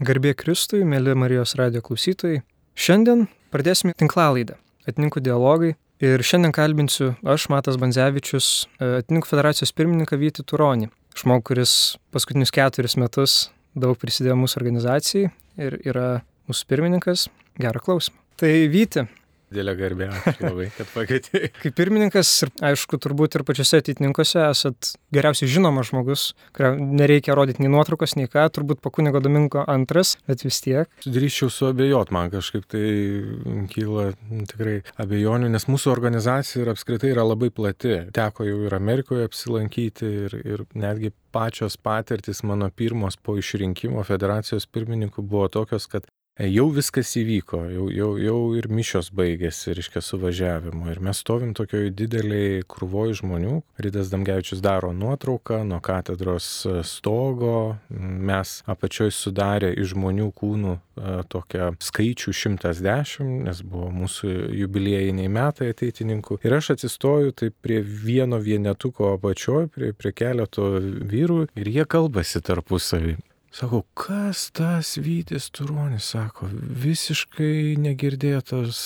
Garbė Kristui, mėly Marijos radio klausytojai. Šiandien pradėsime tinklalaidą Atininkų dialogai ir šiandien kalbinsiu aš, Matas Banzevičius, Atininkų federacijos pirmininką Vyti Turonį. Žmogų, kuris paskutinius keturis metus daug prisidėjo mūsų organizacijai ir yra mūsų pirmininkas. Gerą klausimą. Tai Vyti, Dėlė garbė, labai, kad pakvietei. Kaip pirmininkas ir aišku, turbūt ir pačiose ateitininkuose esat geriausiai žinomas žmogus, kurio nereikia rodyti nei nuotraukos, nei ką, turbūt po kunigo Domingo antras, bet vis tiek. Drįščiau suabejot, man kažkaip tai kyla tikrai abejonių, nes mūsų organizacija ir apskritai yra labai plati. Teko jau ir Amerikoje apsilankyti ir, ir netgi pačios patirtis mano pirmos po išrinkimo federacijos pirmininkų buvo tokios, kad jau viskas įvyko, jau, jau, jau ir mišios baigėsi, reiškia, suvažiavimo. Ir mes stovim tokioj dideliai krūvoj žmonių. Rydas Damgevičius daro nuotrauką nuo katedros stogo. Mes apačioj sudarė iš žmonių kūnų tokią skaičių 110, nes buvo mūsų jubiliejiniai metai ateitininkų. Ir aš atsistoju taip prie vieno vienetuko apačioj, prie, prie keleto vyrų ir jie kalbasi tarpusavį. Sako, kas tas Vytis Turonis, sako, visiškai negirdėtas,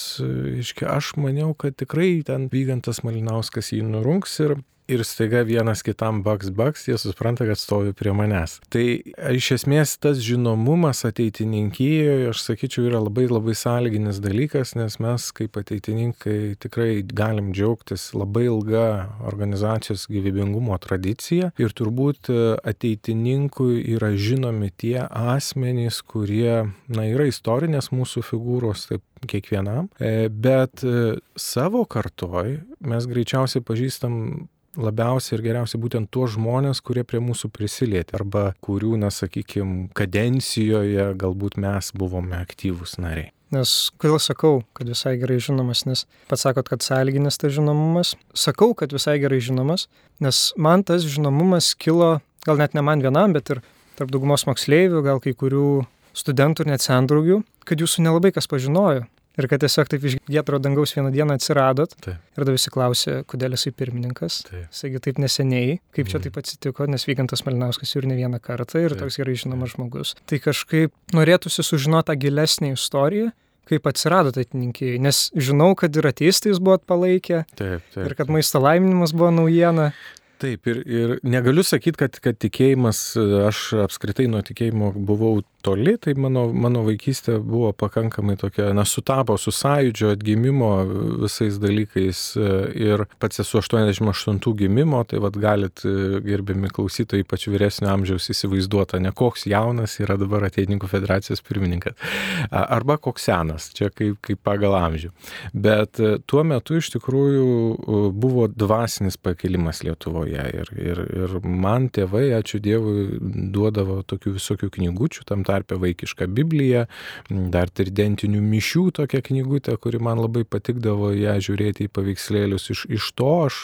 iškia, aš maniau, kad tikrai ten Vygantas Malinauskas jį nurunks ir ir staiga vienas kitam baks baks, jie supranta, kad stovi prie manęs. Tai iš esmės tas žinomumas ateitininkijoje, aš sakyčiau, yra labai labai sąlyginis dalykas, nes mes kaip ateitininkai tikrai galim džiaugtis labai ilga organizacijos gyvybingumo tradicija ir turbūt ateitininkui yra žinomi tie asmenys, kurie, na, yra istorinės mūsų figūros, taip kiekvienam, bet savo kartoj mes greičiausiai pažįstam labiausiai ir geriausiai būtent tuos žmonės, kurie prie mūsų prisilietė arba kurių, na, sakykime, kadencijoje galbūt mes buvome aktyvūs nariai. Nes kodėl sakau, kad visai gerai žinomas, nes pats sakot, kad sąlyginis tas žinomumas. Sakau, kad visai gerai žinomas, nes man tas žinomumas kilo, gal net ne man vienam, bet ir tarp daugumos moksleivių, gal kai kurių studentų ir net sendraugių, kad jūsų nelabai kas pažinojo. Ir kad tiesiog taip iš giedro dangaus vieną dieną atsiradot. Taip. Ir tada visi klausė, kodėl esi pirmininkas. Taip. Saigi taip neseniai, kaip čia taip atsitiko, nes Vygantas Malinauskas jau ne vieną kartą ir Taip. toks gerai žinomas žmogus. Tai kažkaip norėtųsi sužinoti tą gilesnį istoriją, kaip atsirado ateitininkijai. Nes žinau, kad ir ateistais buvot palaikę Taip, taip. ir kad maisto laiminimas buvo naujiena. Taip, ir, ir negaliu sakyti, kad, kad tikėjimas, aš apskritai nuo tikėjimo buvau toli, tai mano, mano vaikystė buvo pakankamai tokia, na, sutapo su sąjūdžio atgimimo visais dalykais ir pats esu 88 gimimo, tai vad galit, gerbiami klausytojai, ypač vyresnio amžiaus įsivaizduota, ne koks jaunas yra dabar ateitininkų federacijos pirmininkas, arba koks senas, čia kaip, kaip pagal amžių. Bet tuo metu iš tikrųjų buvo dvasinis pakelimas Lietuvoje ir, ir, ir man tėvai, ačiū Dievui, duodavo tokių visokių knygučių, tam tarpe vaikišką Bibliją, dar tridentinių mišių tokią knygutę, kuri man labai patikdavo ją žiūrėti į paveikslėlius. Iš, iš to aš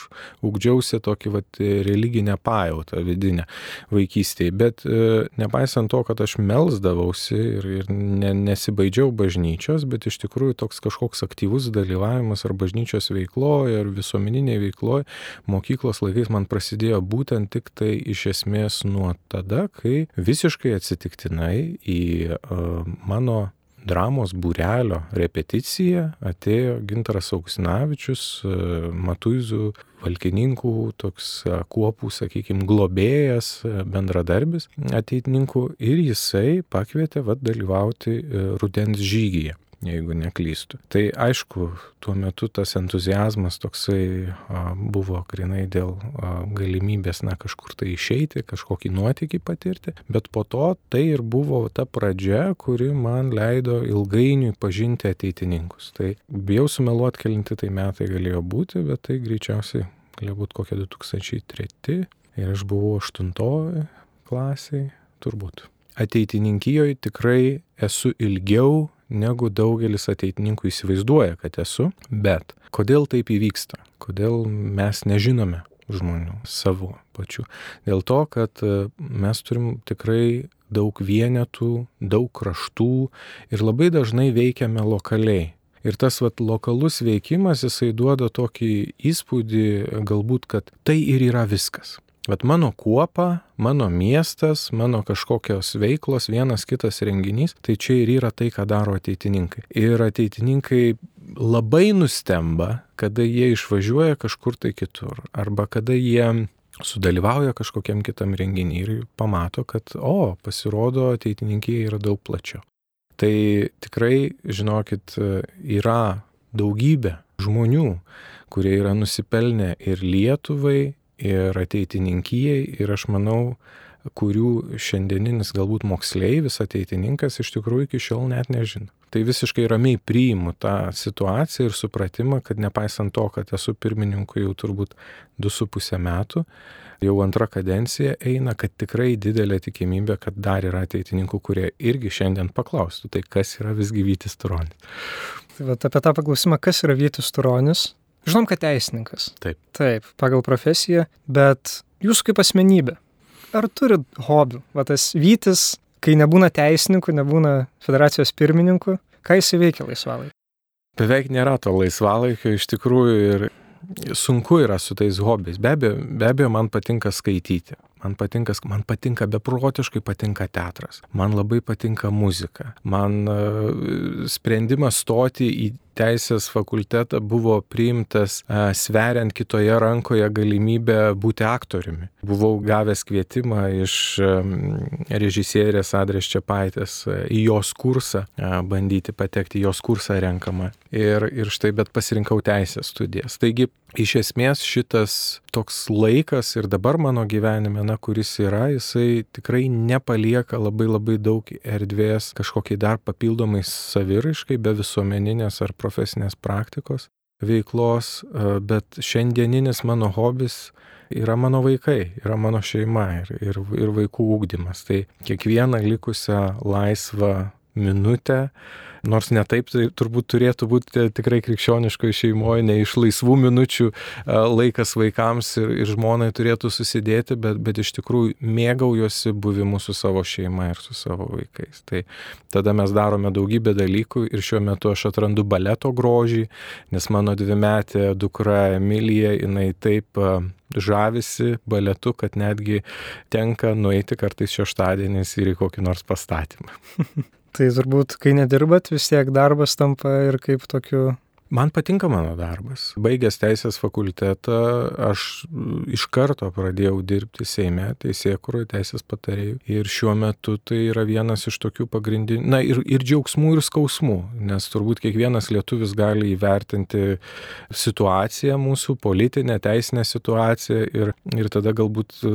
ugdžiausi tokį vat, religinę pajautą vidinę vaikystėje. Bet e, nepaisant to, kad aš melzdavausi ir, ir ne, nesibaidžiau bažnyčios, bet iš tikrųjų toks kažkoks aktyvus dalyvavimas ar bažnyčios veikloje, ar visuomeniniai veikloje mokyklos laikais man prasidėjo būtent tik tai iš esmės nuo tada, kai visiškai atsitiktinai į uh, mano dramos būrelio repeticiją atėjo Gintaras Auksinavičius, uh, Matuizų valkininkų, toks uh, kuopų, sakykime, globėjas, bendradarbis ateitininkų ir jisai pakvietė vad dalyvauti rudens žygyje jeigu neklystu. Tai aišku, tuo metu tas entuzijazmas toksai a, buvo grinai dėl a, galimybės, na, kažkur tai išeiti, kažkokį nuotykį patirti, bet po to tai ir buvo ta pradžia, kuri man leido ilgainiui pažinti ateitininkus. Tai bijau sumeluoti, kelinti tai metai galėjo būti, bet tai greičiausiai galėjo būti kokie 2003 ir aš buvau 8 klasiai, turbūt. Ateitininkijoje tikrai esu ilgiau negu daugelis ateitininkų įsivaizduoja, kad esu, bet kodėl taip įvyksta? Kodėl mes nežinome žmonių savo pačių? Dėl to, kad mes turim tikrai daug vienetų, daug kraštų ir labai dažnai veikiame lokaliai. Ir tas vat, lokalus veikimas, jisai duoda tokį įspūdį galbūt, kad tai ir yra viskas. Bet mano kuopa, mano miestas, mano kažkokios veiklos, vienas kitas renginys, tai čia ir yra tai, ką daro ateitininkai. Ir ateitininkai labai nustemba, kada jie išvažiuoja kažkur tai kitur, arba kada jie sudalyvauja kažkokiam kitam renginį ir pamato, kad, o, pasirodo, ateitininkija yra daug plačiau. Tai tikrai, žinokit, yra daugybė žmonių, kurie yra nusipelnę ir Lietuvai, ir ateitininkijai, ir aš manau, kurių šiandieninis galbūt moksleivis, ateitininkas iš tikrųjų iki šiol net nežino. Tai visiškai ramiai priimu tą situaciją ir supratimą, kad nepaisant to, kad esu pirmininku jau turbūt 2,5 metų, jau antra kadencija eina, kad tikrai didelė tikimybė, kad dar yra ateitininkų, kurie irgi šiandien paklaustų, tai kas yra visgi Vytis Turonis. Tai va, apie tą paklausimą, kas yra Vytis Turonis, žinom, kad teisininkas. Taip. Taip, pagal profesiją, bet jūs kaip asmenybė, ar turit hobių? Va tas Vytis, kai nebūna teisininkų, nebūna federacijos pirmininkų, ką jis įveikia laisvalaikį? Beveik nėra to laisvalaikio iš tikrųjų ir sunku yra su tais hobiais. Be abejo, be abejo man patinka skaityti. Man patinka, man patinka beprotiškai patinka teatras. Man labai patinka muzika. Man uh, sprendimas stoti į teisės fakultetą buvo priimtas sveriant kitoje rankoje galimybę būti aktoriumi. Buvau gavęs kvietimą iš režisierės Adrės Čiapaitės į jos kursą, bandyti patekti į jos kursą renkamą. Ir, ir štai, bet pasirinkau teisės studijas. Taigi, iš esmės šitas toks laikas ir dabar mano gyvenime, na, kuris yra, jisai tikrai nepalieka labai labai daug erdvės kažkokiai dar papildomai saviraiškai be visuomeninės ar profesinės praktikos veiklos, bet šiandieninis mano hobis yra mano vaikai, yra mano šeima ir, ir, ir vaikų ūkdymas. Tai kiekvieną likusią laisvą minutę nors ne taip tai turbūt turėtų būti tikrai krikščioniškoje šeimoje, ne iš laisvų minučių laikas vaikams ir, ir žmonai turėtų susidėti, bet, bet iš tikrųjų mėgaujosi buvimu su savo šeima ir su savo vaikais. Tai tada mes darome daugybę dalykų ir šiuo metu aš atrandu baleto grožį, nes mano dvimetė dukra Emilija, jinai taip žavisi baletu, kad netgi tenka nueiti kartais šeštadieniais ir į kokį nors pastatymą. Tai turbūt, kai nedirbat, vis tiek darbas tampa ir kaip tokiu Man patinka mano darbas. Baigęs teisės fakultetą, aš iš karto pradėjau dirbti Seime, teisėkuroje, teisės patarėjų. Ir šiuo metu tai yra vienas iš tokių pagrindinių, na ir, ir džiaugsmų, ir skausmų, nes turbūt kiekvienas lietuvis gali įvertinti situaciją mūsų, politinę, teisinę situaciją ir, ir tada galbūt e,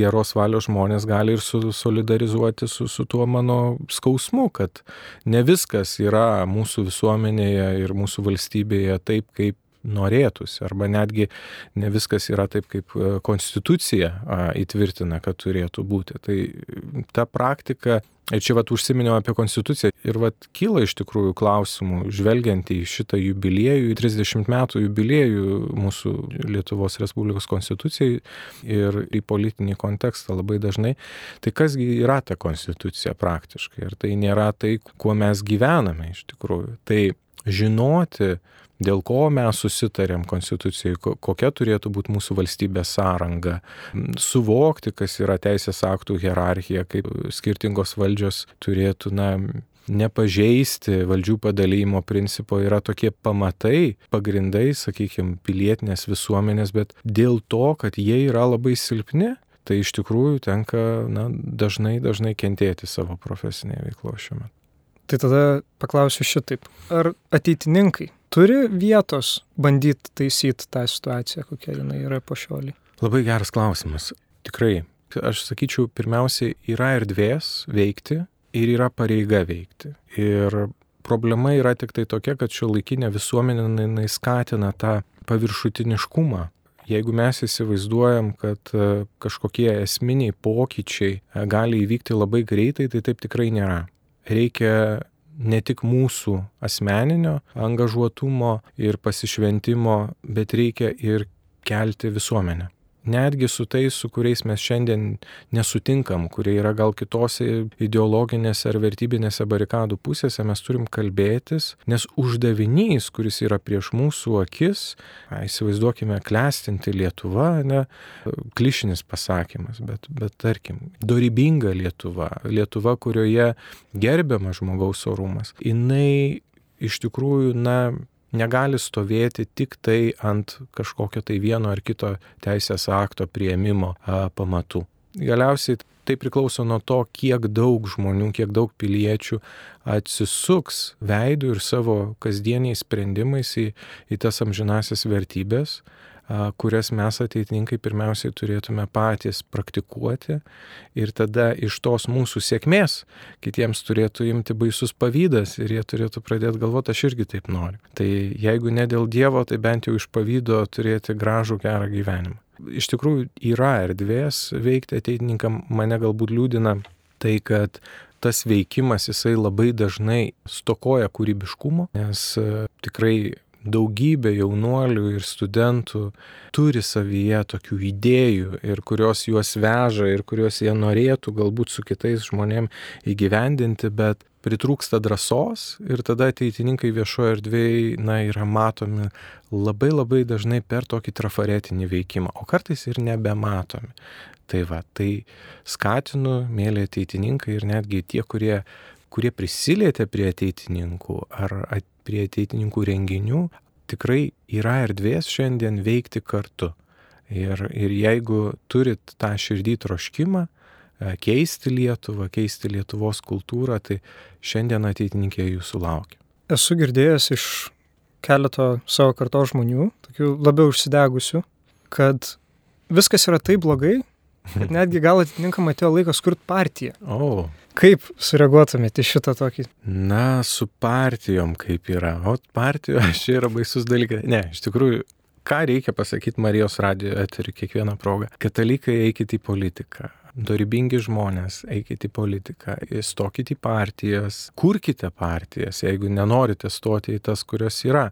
geros valios žmonės gali ir su, solidarizuoti su, su tuo mano skausmu, kad ne viskas yra mūsų visuomenėje ir mūsų mūsų valstybėje taip, kaip norėtųsi, arba netgi ne viskas yra taip, kaip e, konstitucija įtvirtina, kad turėtų būti. Tai ta praktika, ir čia vat užsiminiau apie konstituciją, ir vat kyla iš tikrųjų klausimų, žvelgiant į šitą jubiliejų, į 30 metų jubiliejų mūsų Lietuvos Respublikos konstitucijai ir į politinį kontekstą labai dažnai, tai kasgi yra ta konstitucija praktiškai, ir tai nėra tai, kuo mes gyvename iš tikrųjų. Tai žinoti, dėl ko mes susitarėm konstitucijai, kokia turėtų būti mūsų valstybės sąranga, suvokti, kas yra teisės aktų hierarchija, kaip skirtingos valdžios turėtų, na, nepažeisti valdžių padalymo principo yra tokie pamatai, pagrindai, sakykime, pilietinės visuomenės, bet dėl to, kad jie yra labai silpni, tai iš tikrųjų tenka na, dažnai, dažnai kentėti savo profesinėje veikloje šiuo metu. Tai tada paklausiu šitaip. Ar ateitininkai turi vietos bandyti taisyti tą situaciją, kokia jinai yra po šiolį? Labai geras klausimas. Tikrai. Aš sakyčiau, pirmiausiai yra erdvės veikti ir yra pareiga veikti. Ir problema yra tik tai tokia, kad šio laikinė visuomenė skatina tą paviršutiniškumą. Jeigu mes įsivaizduojam, kad e, kažkokie esminiai pokyčiai e, gali įvykti labai greitai, tai taip tikrai nėra reikia ne tik mūsų asmeninio angažuotumo ir pasišventimo, bet reikia ir kelti visuomenę. Netgi su tais, su kuriais mes šiandien nesutinkam, kurie yra gal kitose ideologinėse ar vertybinėse barikadų pusėse, mes turim kalbėtis, nes uždavinys, kuris yra prieš mūsų akis, įsivaizduokime, klestinti Lietuva, ne, klišinis pasakymas, bet, bet tarkim, dorybinga Lietuva, Lietuva, kurioje gerbiamas žmogaus orumas, jinai iš tikrųjų, na, negali stovėti tik tai ant kažkokio tai vieno ar kito teisės akto prieimimo pamatų. Galiausiai tai priklauso nuo to, kiek daug žmonių, kiek daug piliečių atsisuks veidų ir savo kasdieniais sprendimais į, į tas amžinasias vertybės kurias mes ateitininkai pirmiausiai turėtume patys praktikuoti ir tada iš tos mūsų sėkmės kitiems turėtų imti baisus pavydas ir jie turėtų pradėti galvoti, aš irgi taip noriu. Tai jeigu ne dėl Dievo, tai bent jau iš pavydo turėti gražų gerą gyvenimą. Iš tikrųjų yra erdvės veikti ateitininkam, mane galbūt liūdina tai, kad tas veikimas jisai labai dažnai stokoja kūrybiškumo, nes tikrai daugybė jaunuolių ir studentų turi savyje tokių idėjų ir kurios juos veža ir kuriuos jie norėtų galbūt su kitais žmonėm įgyvendinti, bet pritrūksta drąsos ir tada ateitininkai viešoje erdvėje, na, yra matomi labai labai dažnai per tokį trafaretinį veikimą, o kartais ir nebematomi. Tai va, tai skatinu, mėly ateitininkai ir netgi tie, kurie kurie prisilietė prie ateitininkų ar prie ateitininkų renginių, tikrai yra erdvės šiandien veikti kartu. Ir, ir jeigu turit tą širdį troškimą, e, keisti Lietuvą, keisti Lietuvos kultūrą, tai šiandien ateitininkė jūsų laukia. Esu girdėjęs iš keleto savo karto žmonių, tokių labiau užsidegusių, kad viskas yra taip blogai, kad netgi gal atitinkam atėjo laikas kurti partiją. O. Oh. Kaip sureaguotumėte šitą tokį? Na, su partijom kaip yra. O partijos čia yra baisus dalykas. Ne, iš tikrųjų, ką reikia pasakyti Marijos radio eterį kiekvieną progą. Katalikai eikite į politiką. Dorybingi žmonės, eikite į politiką, stokite į partijas, kurkite partijas, jeigu nenorite stoti į tas, kurios yra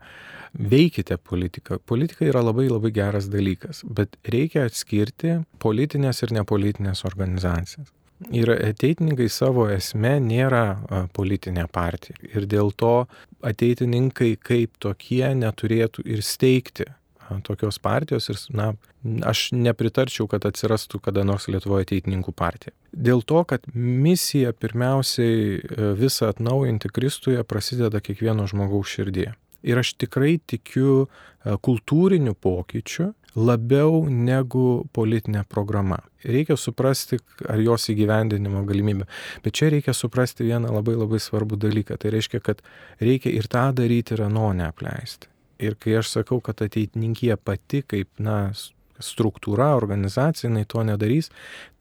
veikite politiką. Politika yra labai labai geras dalykas, bet reikia atskirti politinės ir nepolitinės organizacijas. Ir ateitininkai savo esme nėra politinė partija. Ir dėl to ateitininkai kaip tokie neturėtų ir steigti tokios partijos ir, na, aš nepritarčiau, kad atsirastų kada nors Lietuvoje ateitininkų partija. Dėl to, kad misija pirmiausiai e, visą atnaujinti Kristuje prasideda kiekvieno žmogaus širdėje. Ir aš tikrai tikiu e, kultūriniu pokyčiu labiau negu politinė programa. Reikia suprasti, ar jos įgyvendinimo galimybė. Bet čia reikia suprasti vieną labai labai svarbų dalyką. Tai reiškia, kad reikia ir tą daryti, ir ano neapleisti. Ir kai aš sakau, kad ateitininkija pati kaip, na, struktūra, organizacija, jinai to nedarys,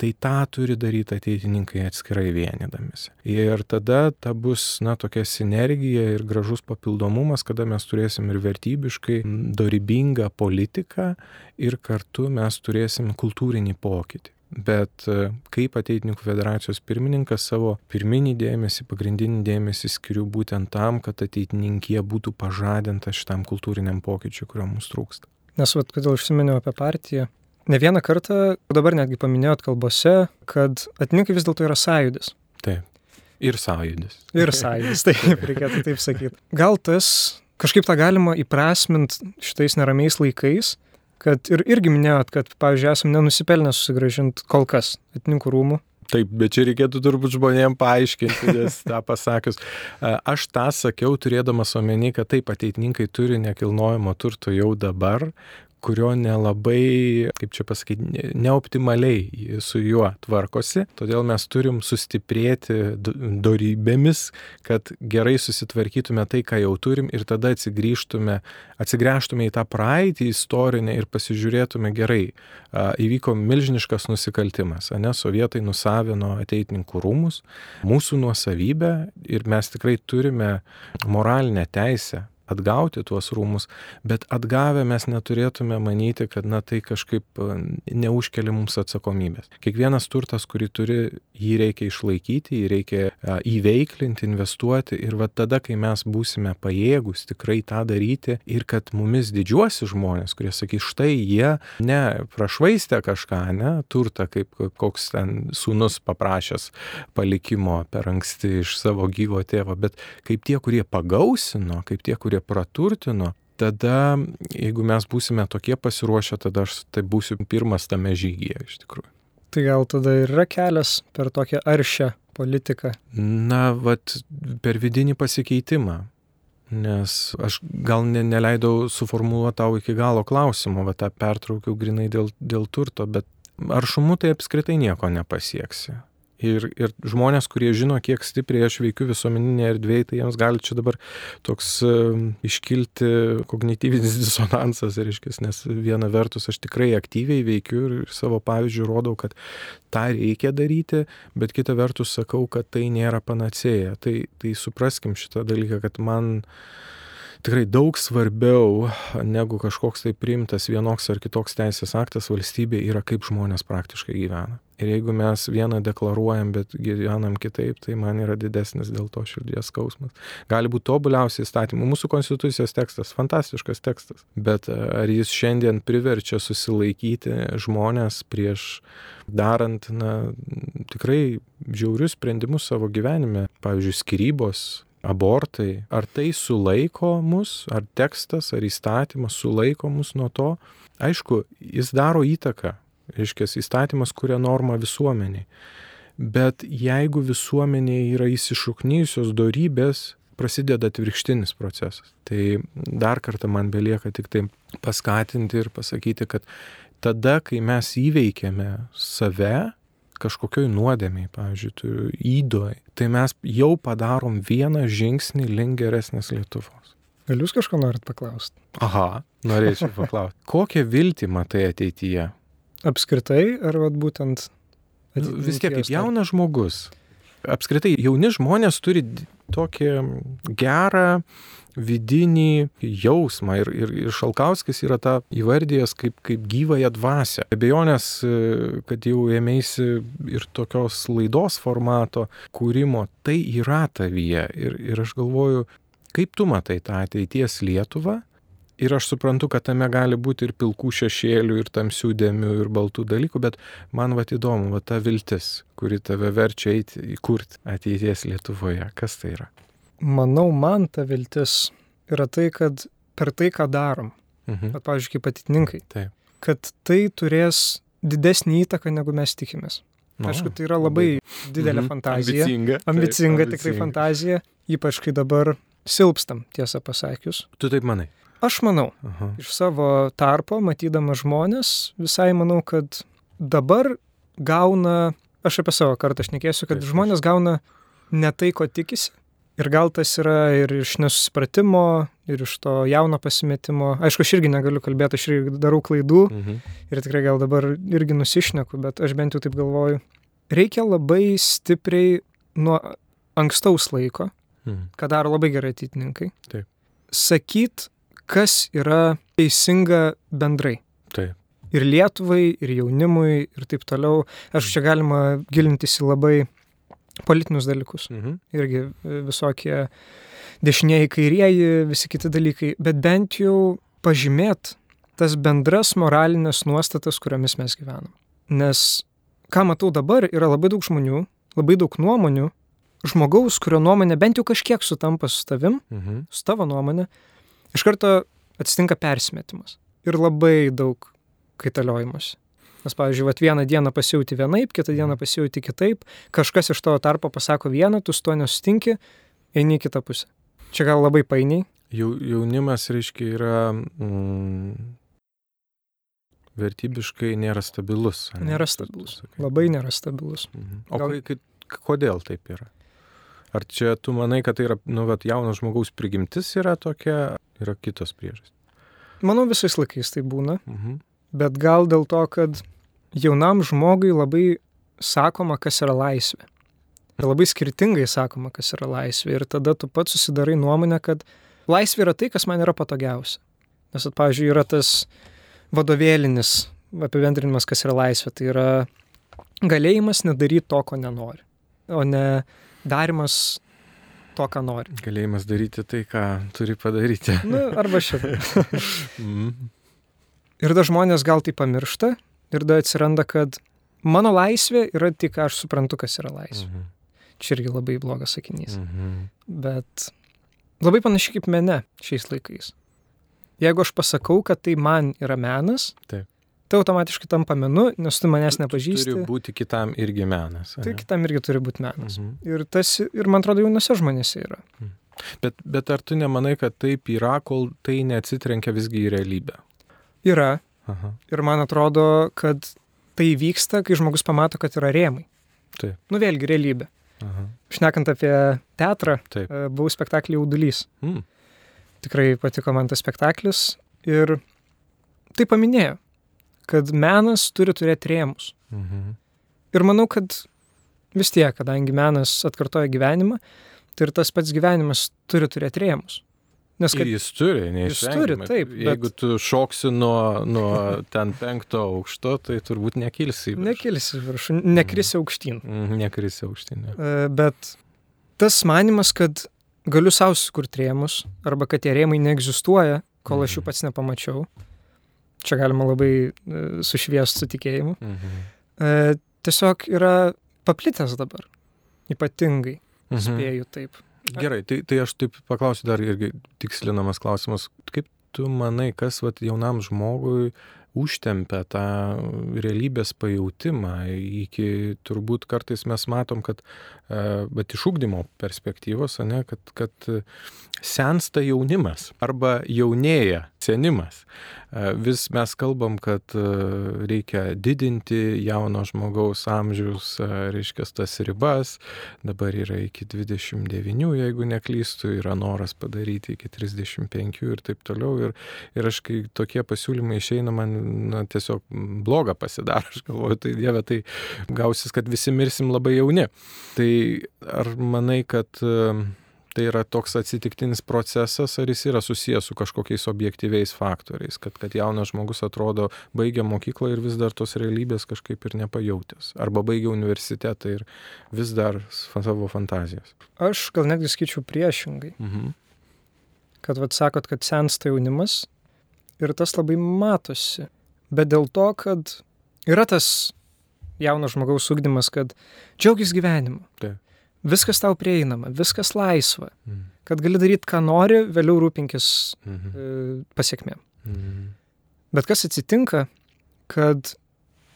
tai tą turi daryti ateitininkai atskirai vienydamėsi. Ir tada ta bus, na, tokia sinergija ir gražus papildomumas, kada mes turėsim ir vertybiškai dorybingą politiką ir kartu mes turėsim kultūrinį pokytį. Bet e, kaip ateitininkų federacijos pirmininkas savo pirminį dėmesį, pagrindinį dėmesį skiriu būtent tam, kad ateitininkė būtų pažadinta šitam kultūriniam pokyčiui, kurio mums trūksta. Nes, vad, kodėl užsiminiau apie partiją. Ne vieną kartą, dabar netgi paminėjot kalbose, kad atininkai vis dėlto yra sąjudis. Taip. Ir sąjudis. Ir sąjudis, taip, reikėtų taip sakyti. Gal tas kažkaip tą galima įprasminti šitais neramiais laikais, kad ir irgi minėjot, kad, pavyzdžiui, esame nenusipelnę susigražinti kol kas atininkų rūmų Taip, bet čia reikėtų turbūt žmonėm paaiškinti, nes tą pasakius. Aš tą sakiau turėdamas omeny, kad taip ateitininkai turi nekilnojamo turto jau dabar, kurio nelabai, kaip čia pasakyti, neoptimaliai su juo tvarkosi. Todėl mes turim sustiprėti dorybėmis, kad gerai susitvarkytume tai, ką jau turim ir tada atsigrįžtume, atsigręžtume į tą praeitį istorinę ir pasižiūrėtume gerai. Įvyko milžiniškas nusikaltimas, ne, sovietai nusavino ateitininkų rūmus, mūsų nuosavybę ir mes tikrai turime moralinę teisę atgauti tuos rūmus, bet atgavę mes neturėtume manyti, kad na tai kažkaip e, neužkelia mums atsakomybės. Kiekvienas turtas, kurį turi, jį reikia išlaikyti, jį reikia įveiklinti, investuoti ir va tada, kai mes būsime pajėgus tikrai tą daryti ir kad mumis didžiuosi žmonės, kurie sakys, štai jie ne prašvaistė kažką, ne turtą, kaip koks ten sūnus paprašęs palikimo per anksti iš savo gyvo tėvo, bet kaip tie, kurie pagausino, kaip tie, kurie praturtino, tada, jeigu mes būsime tokie pasiruošę, tada aš tai būsiu pirmas tame žygyje iš tikrųjų. Tai gal tada ir yra kelias per tokią aršią politiką? Na, vat per vidinį pasikeitimą. Nes aš gal ne, neleidau suformuoluoti tau iki galo klausimo, va tą pertraukiau grinai dėl, dėl turto, bet aršumu tai apskritai nieko nepasieksi. Ir, ir žmonės, kurie žino, kiek stipriai aš veikiu visuomeninėje erdvėje, tai jiems gali čia dabar toks iškilti kognityvinis disonansas, reiškia, nes viena vertus aš tikrai aktyviai veikiu ir savo pavyzdžių rodau, kad tą reikia daryti, bet kita vertus sakau, kad tai nėra panacėja. Tai, tai supraskim šitą dalyką, kad man tikrai daug svarbiau negu kažkoks tai priimtas vienoks ar kitoks teisės aktas valstybė yra kaip žmonės praktiškai gyvena. Ir jeigu mes vieną deklaruojam, bet gyvenam kitaip, tai man yra didesnis dėl to širdies skausmas. Gali būti tobuliausiai įstatymų. Mūsų konstitucijos tekstas, fantastiškas tekstas. Bet e, ar jis šiandien priverčia susilaikyti žmonės prieš darant, na, tikrai žiaurius sprendimus savo gyvenime, pavyzdžiui, skirybos, abortai, ar tai sulaiko mus, ar tekstas, ar įstatymas sulaiko mus nuo to. Aišku, jis daro įtaką reiškia, įstatymas kuria normą visuomeniai. Bet jeigu visuomenėje yra įsišuknyjusios darybės, prasideda atvirkštinis procesas. Tai dar kartą man belieka tik tai paskatinti ir pasakyti, kad tada, kai mes įveikiame save, kažkokioj nuodėmiai, pavyzdžiui, įdoj, tai mes jau padarom vieną žingsnį link geresnės Lietuvos. Gal jūs kažko norit paklausti? Aha, norėčiau paklausti. Kokią viltį matai ateityje? Apskritai, ar vat, būtent... Nu, vis tiek kaip jaunas žmogus. Apskritai, jauni žmonės turi tokį gerą vidinį jausmą ir, ir, ir Šalkauskis yra tą įvardėjęs kaip, kaip gyvąją dvasę. Abejonės, kad jau ėmėsi ir tokios laidos formato kūrimo, tai yra tavyje. Ir, ir aš galvoju, kaip tu matai tą ateities Lietuvą ir aš suprantu, kad tame gali būti ir pilkų šešėlių, ir tamsių dėmių, ir baltų dalykų, bet man va įdomu, va ta viltis, kuri tave verčia eiti įkurti ateities Lietuvoje. Kas tai yra? Manau, man ta viltis yra tai, kad per tai, ką darom, mhm. bet, pavyzdžiui, kaip atitinkai, Taip. kad tai turės didesnį įtaką, negu mes tikimės. No, Aišku, tai yra labai didelė mhm. fantazija. Ambicinga. Ambicinga, taip, tikrai fantazija, ypač kai dabar silpstam, tiesą pasakius. Tu taip manai? Aš manau, Aha. iš savo tarpo, matydama žmonės, visai manau, kad dabar gauna, aš apie savo kartą šnekėsiu, kad Taip, žmonės gauna ne tai, ko tikisi. Ir gal tas yra ir iš nesusipratimo, ir iš to jauno pasimetimo. Aišku, aš irgi negaliu kalbėti, aš irgi darau klaidų mhm. ir tikrai gal dabar irgi nusišneku, bet aš bent jau taip galvoju. Reikia labai stipriai nuo ankstaus laiko, mhm. ką daro labai gerai ateitininkai, Taip. sakyt, kas yra teisinga bendrai. Taip. Ir Lietuvai, ir jaunimui, ir taip toliau. Aš čia galima gilintis į labai politinius dalykus. Mhm. Irgi visokie dešiniai, kairieji, visi kiti dalykai. Bet bent jau pažymėt tas bendras moralinės nuostatas, kuriomis mes gyvenam. Nes ką matau dabar, yra labai daug žmonių, labai daug nuomonių, žmogaus, kurio nuomonė bent jau kažkiek sutampa su tavim, mhm. su tavo nuomonė, iš karto atsitinka persimetimas ir labai daug kaitaliojimas. Nes, pavyzdžiui, vat, vieną dieną pasijauti vienaip, kitą dieną pasijauti kitaip, kažkas iš tavo tarpo pasako vieną, tu su to nesutinki, eini į kitą pusę. Čia gal labai painiai. Jau, jaunimas, reiškia, yra mm, vertybiškai nėra stabilus. Ne? Nėra stabilus. Labai nėra stabilus. Mhm. O gal... kai, kodėl taip yra? Ar čia tu manai, kad tai yra, nu, vat, jauno žmogaus prigimtis yra tokia, yra kitos priežastys? Manau, visais laikais tai būna. Mhm. Bet gal dėl to, kad jaunam žmogui labai sakoma, kas yra laisvė. Ir labai skirtingai sakoma, kas yra laisvė. Ir tada tu pats susidarai nuomonę, kad laisvė yra tai, kas man yra patogiausia. Nes, at, pavyzdžiui, yra tas vadovėlinis apibendrinimas, kas yra laisvė. Tai yra galėjimas nedaryti to, ko nenori, o ne darimas to, ką nori. Galėjimas daryti tai, ką turi padaryti. Nu, arba šitą. mm. Ir da žmonės gal tai pamiršta ir da atsiranda, kad mano laisvė yra tik, aš suprantu, kas yra laisvė. Mhm. Čia irgi labai blogas sakinys. Mhm. Bet labai panašiai kaip mene šiais laikais. Jeigu aš pasakau, kad tai man yra menas, Taip. Tai automatiškai tampa menu, nes tu manęs Turi nepažįsti. būti kitam irgi menas. Tai kitam irgi turi būti menas. Mhm. Ir, tas, ir man atrodo, jaunose žmonėse yra. Bet, bet ar tu nemanai, kad taip yra, kol tai neatsitrenkia visgi į realybę? Yra. Aha. Ir man atrodo, kad tai vyksta, kai žmogus pamato, kad yra rėmai. Taip. Nu vėlgi, realybė. Aha. Šnekant apie teatrą, Taip. e, buvau spektaklį Jaudulys. Mm. Tikrai patiko man tas spektaklis. Ir tai paminėjo, kad menas turi turėti rėmus. Mhm. Ir manau, kad vis tiek, kadangi menas atkartoja gyvenimą, tai ir tas pats gyvenimas turi turėti rėmus. Nes kad Ir jis turi, turi, neišvengiamai. taip, bet- Jeigu tu šoksi nuo, nuo ten penkto aukšto, tai turbūt nekilsi. į viršų. nekilsi į viršų, nekrisi aukštyn. Mhm, Nekrisi aukštinė. E, Bet tas manimas, kad galiu savo sukurti rėmus, arba kad tie rėmai neegzistuoja, kol aš jų Mhm. pats nepamačiau, čia galima labai sušviesti su tikėjimu, Mhm. e, tiesiog yra paplitęs dabar. Ypatingai, Mhm. spėju taip. Gerai, tai, tai aš taip paklausiu dar irgi tikslinamas klausimas. Kaip tu manai, kas vat, jaunam žmogui užtempia tą realybės pajūtimą iki turbūt kartais mes matom, kad, bet iš ūkdymo perspektyvos, ne, kad, kad sensta jaunimas arba jaunėja senimas. Vis mes kalbam, kad e, reikia didinti jauno žmogaus amžiaus, e, reiškia, tas ribas. Dabar yra iki 29, jeigu neklystu, yra noras padaryti iki 35 ir taip toliau. Ir, ir aš, kai tokie pasiūlymai išeina, man na, tiesiog bloga pasidaro. Aš galvoju, tai Dieve, tai gausis, kad visi mirsim labai jauni. Tai ar manai, kad e, tai yra toks atsitiktinis procesas, ar jis yra susijęs su kažkokiais objektyviais faktoriais, kad, kad jaunas žmogus atrodo baigia mokyklą ir vis dar tos realybės kažkaip ir nepajautęs, arba baigia universitetą ir vis dar savo fantazijas. Aš gal netgi skaičiau priešingai, Mhm. kad vad sakot, kad sensta jaunimas ir tas labai matosi. Bet dėl to, kad yra tas jauno žmogaus ugdymas, kad džiaugis gyvenimu. Taip. Viskas tau prieinama, viskas laisva. Mhm. Kad gali daryti, ką nori, vėliau rūpinkis Mhm. e, pasiekmėm. Mhm. Bet kas atsitinka, kad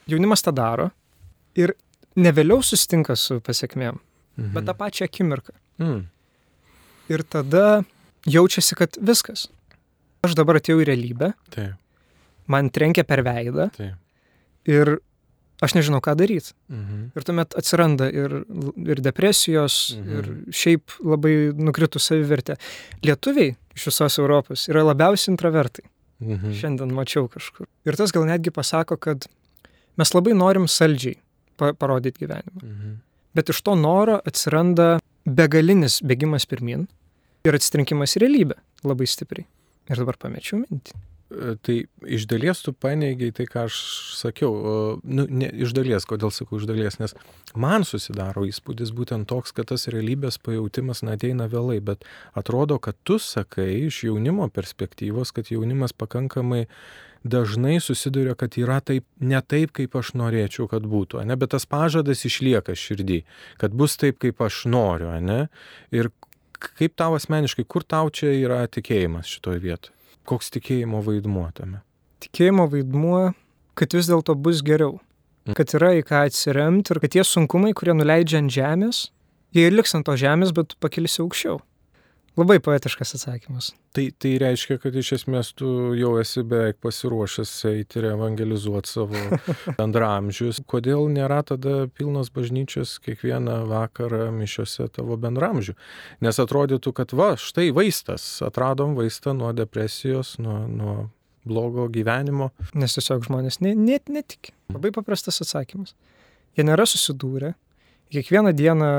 jaunimas tą daro ir ne vėliau susitinka su pasiekmėm, Mhm. bet tą pačią akimirką. Mhm. Ir tada jaučiasi, kad viskas. Aš dabar atėjau į realybę, Taip, man trenkia per veidą taip. ir aš nežinau, ką daryti. Mhm. Ir tuomet atsiranda ir, ir depresijos, Mhm. ir šiaip labai nukritų savivertė. Lietuviai iš visos Europos yra labiausiai intravertai. Mhm. Šiandien mačiau kažkur. Ir tas gal netgi pasako, kad mes labai norim saldžiai pa parodyti gyvenimą. Mhm. Bet iš to noro atsiranda begalinis bėgimas pirmin ir atsitrinkimas į realybę labai stipriai. Ir dabar pamečiau mintį. E, Tai iš dalies tu paneigiai tai, ką aš sakiau. O, Nu, ne, iš dalies, kodėl sakau iš dalies, nes man susidaro įspūdis būtent toks, kad tas realybės pajūtimas neteina vėlai, bet atrodo, kad tu sakai iš jaunimo perspektyvos, kad jaunimas pakankamai dažnai susiduria, kad yra taip, ne taip, kaip aš norėčiau, kad būtų, ne? bet tas pažadas išlieka širdį, kad bus taip, kaip aš noriu, ne? Ir kaip tau asmeniškai, kur tau čia yra tikėjimas šitoje vietoje? Koks tikėjimo vaidmuo tame? Tikėjimo vaidmuo, kad vis dėlto bus geriau. Mm. Kad yra į ką atsiremti ir kad tie sunkumai, kurie nuleidžia ant žemės, jie ir liks ant to žemės, bet pakilsi aukščiau. Labai poetiškas atsakymas. Tai, tai reiškia, kad iš esmės tu jau esi beveik pasiruošęs eiti ir evangelizuoti savo bendramžius. Kodėl nėra tada pilnos bažnyčios kiekvieną vakarą mišiuose tavo bendramžių? Nes atrodytų, kad va, štai vaistas, atradom vaistą nuo depresijos, nuo, nuo blogo gyvenimo. Nes tiesiog žmonės ne, net netiki. Labai paprastas atsakymas. Jie nėra susidūrę. Kiekvieną dieną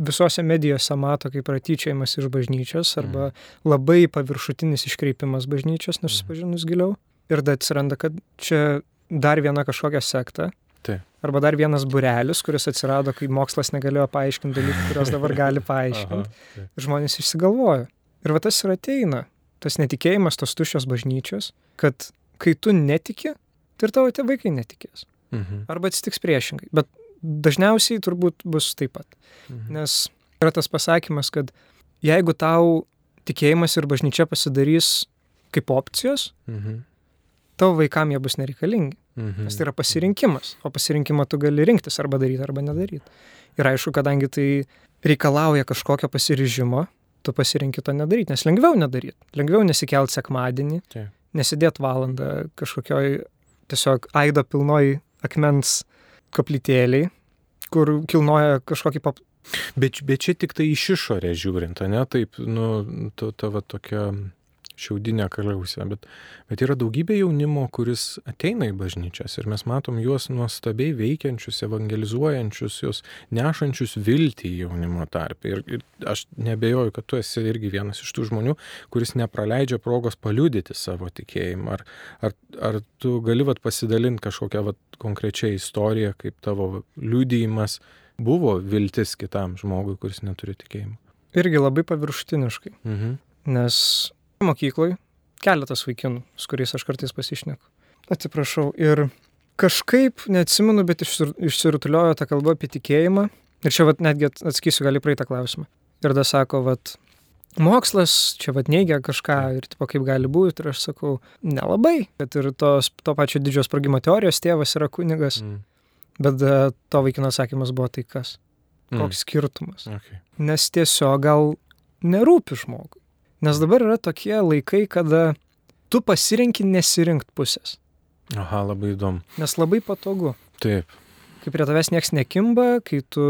visose medijose mato kaip yra tyčiajimas iš bažnyčios arba labai paviršutinis iškreipimas bažnyčios, nesusipažinus giliau. Ir tada atsiranda, kad čia dar viena kažkokia sekta. Taip. Arba dar vienas burelis, kuris atsirado, kai mokslas negalėjo paaiškinti dalykų, kuriuos dabar gali paaiškinti. Aha, žmonės išsigalvojo. Ir va tas ir ateina, tas netikėjimas, tos tuščios bažnyčios, kad kai tu netiki, tai ir tavo tie vaikai netikės. Mhm. Arba atsitiks priešingai. Bet dažniausiai turbūt bus taip pat. Mhm. Nes yra tas pasakymas, kad jeigu tau tikėjimas ir bažnyčia pasidarys kaip opcijos, Mhm. tavo vaikam jie bus nereikalingi. Mhm. Nes tai yra pasirinkimas. O pasirinkimą tu gali rinktis arba daryti, arba nedaryti. Ir aišku, kadangi tai reikalauja kažkokio pasiryžimo, tu pasirinki to nedaryti. Nes lengviau nedaryti. Lengviau nesikelt sekmadienį, Taip. nesidėt valandą kažkokioj tiesiog aido pilnoj akmens koplytėliai, kur kilnoja kažkokį pap... Bet, bet čia tik tai iš išorės žiūrint, ne, taip, nu, ta, ta va tokia šiaudinė kaliausė, bet, bet yra daugybė jaunimo, kuris ateina į bažnyčias ir mes matom juos nuostabiai veikiančius, evangelizuojančius, juos nešančius viltį į jaunimo tarpę. Ir, ir aš nebejoju, kad tu esi irgi vienas iš tų žmonių, kuris nepraleidžia progos paliudyti savo tikėjimą. Ar, ar, ar tu gali vat, pasidalinti kažkokią vat, konkrečią istoriją, kaip tavo liudijimas buvo viltis kitam žmogui, kuris neturi tikėjimo. Irgi labai paviršutiniškai. Mhm. Nes mokykloj keletas vaikinų, su kuriais aš kartais pasišneku. Atsiprašau. Ir kažkaip, neatsimenu, bet išsir- išsirutuliojo ta kalba apie tikėjimą. Ir čia vat, netgi at- atsakysiu gali praeitą klausimą. Ir tada sako, vat, mokslas čia vat neigia kažką ir tipo, kaip gali būti. Ir aš sakau, nelabai. Kad ir tos, to pačio didžios sprogimo teorijos tėvas yra kunigas. Mm. Bet e, to vaikino atsakymas buvo tai kas. Koks skirtumas. Okay. Nes tiesiog gal nerūpi žmogui. Nes dabar yra tokie laikai, kada tu pasirinki nesirinkti pusės. Aha, labai įdomu. Nes labai patogu. Taip. Kai prie tavęs nieks nekimba, kai tu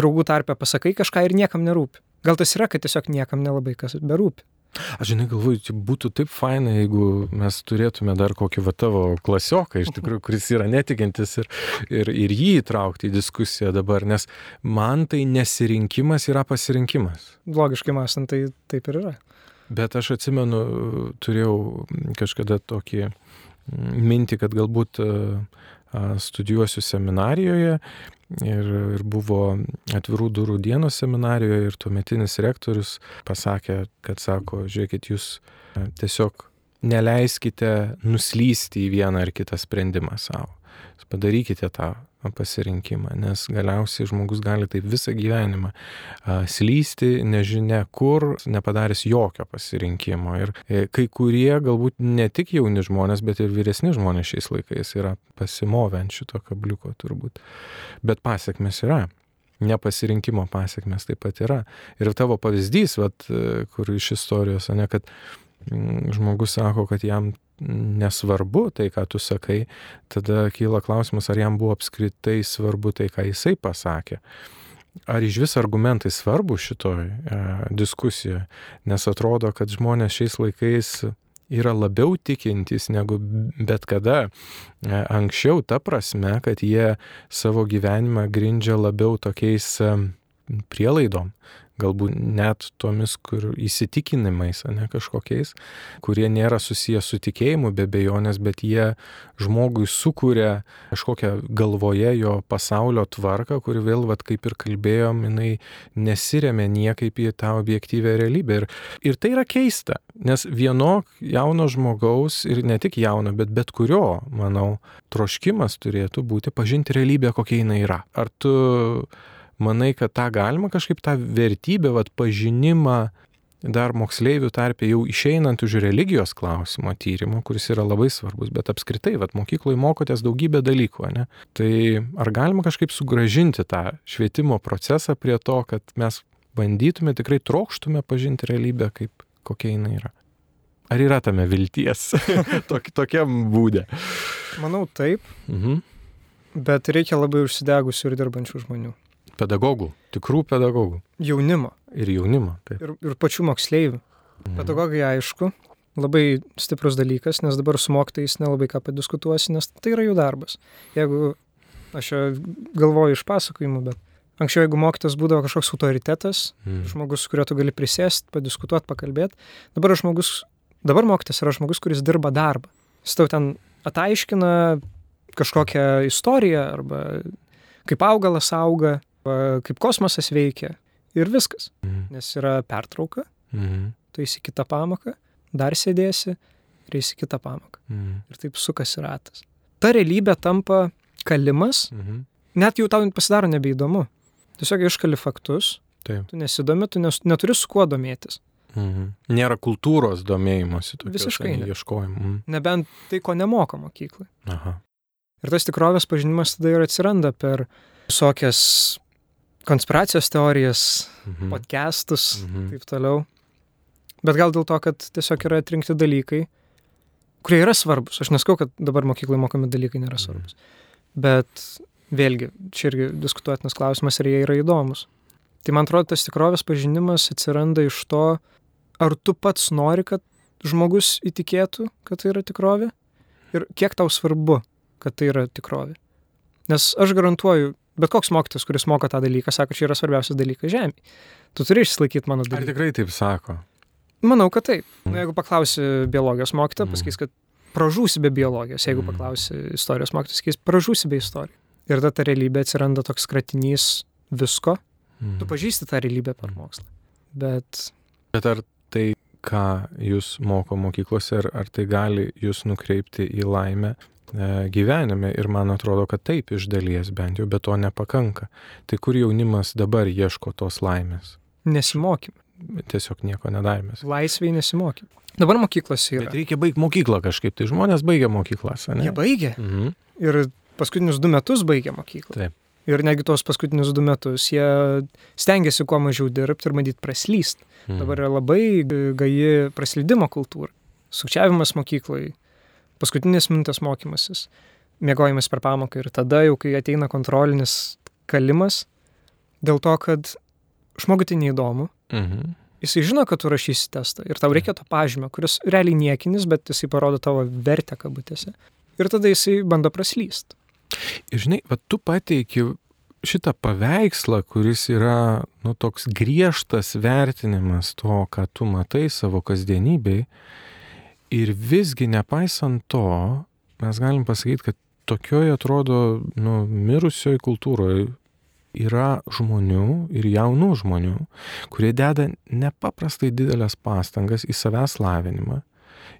draugų tarpę pasakai kažką ir niekam nerūpi. Gal tas yra, kad tiesiog niekam nelabai kas berūpi. Aš žinai, galvoju, čia būtų taip faina, jeigu mes turėtume dar kokį va tavo klasioką, iš tikrųjų, kuris yra netikintis ir, ir, ir jį įtraukti į diskusiją dabar, nes man tai nesirinkimas yra pasirinkimas. Logiškai mąstant, tai taip ir yra. Bet aš atsimenu, turėjau kažkada tokį mm, mintį, kad galbūt a, studijuosiu seminarijoje ir, ir buvo atvirų durų dienos seminarijoje ir tuometinis rektorius pasakė, kad sako, žiūrėkit, jūs a, tiesiog neleiskite nuslysti į vieną ar kitą sprendimą savo. Padarykite tą pasirinkimą, nes galiausiai žmogus gali taip visą gyvenimą a, slysti, nežinia kur, nepadaręs jokio pasirinkimo. Ir e, kai kurie galbūt ne tik jauni žmonės, bet ir vyresni žmonės šiais laikais yra pasimovę ant šito kabliuko turbūt. Bet pasiekmes yra. Nepasirinkimo pasiekmes taip pat yra. Ir tavo pavyzdys, vat, e, kur iš istorijos, ne, kad žmogus sako, kad jam nesvarbu tai, ką tu sakai, tada kyla klausimas, ar jam buvo apskritai svarbu tai, ką jisai pasakė. Ar iš vis argumentai svarbu šitoj e, diskusijoje, nes atrodo, kad žmonės šiais laikais yra labiau tikintys negu bet kada e, anksčiau, ta prasme, kad jie savo gyvenimą grindžia labiau tokiais e, prielaidom, galbūt net tomis, kur įsitikinimais, ne kažkokiais, kurie nėra susijęs su tikėjimu be bejonės, bet jie žmogui sukuria kažkokią galvoje jo pasaulio tvarką, kuri vėl, vat, kaip ir kalbėjom, jinai nesiremia niekaip į tą objektyvę realybę. Ir, ir tai yra keista, nes vieno jauno žmogaus, ir ne tik jauno, bet bet kurio, manau, troškimas turėtų būti pažinti realybę, kokia jinai yra. Ar tu manai, kad tą galima kažkaip tą vertybę, vat, pažinimą dar moksleivių tarpė jau išeinant už religijos klausimo tyrimo, kuris yra labai svarbus, bet apskritai, vat, mokykloje mokotės daugybę dalykų, ne? Tai ar galima kažkaip sugražinti tą švietimo procesą prie to, kad mes bandytume tikrai trokštume pažinti realybę, kaip kokia jinai yra? Ar yra tame vilties Tok, tokiam būdė? Manau taip, Mhm. bet reikia labai užsidegusių ir dirbančių žmonių. Pedagogų, tikrų pedagogų. Jaunimo Ir jaunimo. Taip. ir, ir pačių moksleivių. Mhm. Pedagogai, aišku, labai stiprus dalykas, nes dabar su mokytais nelabai ką padiskutuosi, nes tai yra jų darbas. Jeigu aš galvoju iš pasakojimų, bet Anksčiau, jeigu mokytas būdavo kažkoks autoritetas, Mm. žmogus, su kuriuo tu gali prisėsti, padiskutuoti, pakalbėti, dabar žmogus, dabar mokytas yra žmogus, kuris dirba darbą. Jis tau ten ataiškina kažkokią istoriją arba kaip augalas auga, kaip kosmosas veikia ir viskas. Mm. Nes yra pertrauka, Mm. tu eisi kitą pamoką, dar sėdėsi ir eisi kitą pamoką. Mm. Ir taip sukasi ratas. Ta realybė tampa kalimas, Mhm. net jau tau pasidaro nebeįdomu. Tiesiog iškali faktus, Taip. tu nesidomi, tu nes, neturi su kuo domėtis. Mhm. Nėra kultūros domėjimosi. tokios, Visiškai ne. Ieškojimų. Mm. Nebent tai, ko nemoko mokyklai. Aha. Ir tas tikrovės pažinimas tada ir atsiranda per visokias konspiracijos teorijas, Mhm. podcastus, Mhm. taip toliau. Bet gal dėl to, kad tiesiog yra atrinkti dalykai, kurie yra svarbus. Aš neskau, kad dabar mokyklai mokami dalykai nėra svarbus. Bet vėlgi, čia irgi diskutuotinas klausimas, ar jie yra įdomus. Tai man atrodo, tas tikrovės pažinimas atsiranda iš to, ar tu pats nori, kad žmogus įtikėtų, kad tai yra tikrovė ir kiek tau svarbu, kad tai yra tikrovė. Nes aš garantuoju, bet koks mokytas, kuris moko tą dalyką, sako, čia yra svarbiausias dalykas žemė. Tu turi išsilaikyti mano Ar dalyką. tikrai taip sako? Manau, kad taip. Mm. Na, jeigu paklausi biologijos mokytojo, Mm. pasakys, kad pražūsi be biologijos. Jeigu Mm. paklausi istorijos mokytojo, sakys, pražūsi be istorijos. Ir tada ta realybė atsiranda toks kratinys visko. Mhm. Tu pažįsti tą realybę per Mm. mokslą. Bet Bet ar tai, ką jūs moko mokyklose, ar, ar tai gali jūs nukreipti į laimę gyvenime? Ir man atrodo, kad taip iš dalies bent jau, bet to nepakanka. Tai kur jaunimas dabar ieško tos laimės? nesimokym. Tiesiog nieko nedarėmės. Laisviai nesimokym. Dabar mokyklose yra. Bet reikia baigti mokyklą kažkaip, tai žmonės baigia mokyklas, ne? Jie baigė. Mhm. Ir paskutinius du metus baigė mokyklą. Taip. Ir negi tos paskutinius du metus jie stengiasi kuo mažiau dirbti ir bandyti praslyst. Mhm. Dabar yra labai gaji praslydimo kultūra. Sukčiavimas mokyklai, paskutinės minutės mokymasis, mėgojimas per pamoką ir tada jau, kai ateina kontrolinis kalimas, dėl to, kad žmogui tai neįdomu, Mhm. jisai žino, kad tu rašysi testą ir tau reikia to pažymio, kuris realiai niekinis, bet jisai parodo tavo vertę kabutėse. Ir tada jisai bando praslyst. Ir žinai, va tu pateiki šitą paveikslą, kuris yra, nu, toks griežtas vertinimas to, ką tu matai savo kasdienybei. Ir visgi, nepaisant to, mes galim pasakyti, kad tokioje atrodo, nu, mirusioje kultūroje yra žmonių ir jaunų žmonių, kurie deda nepaprastai didelės pastangas į savęs lavinimą.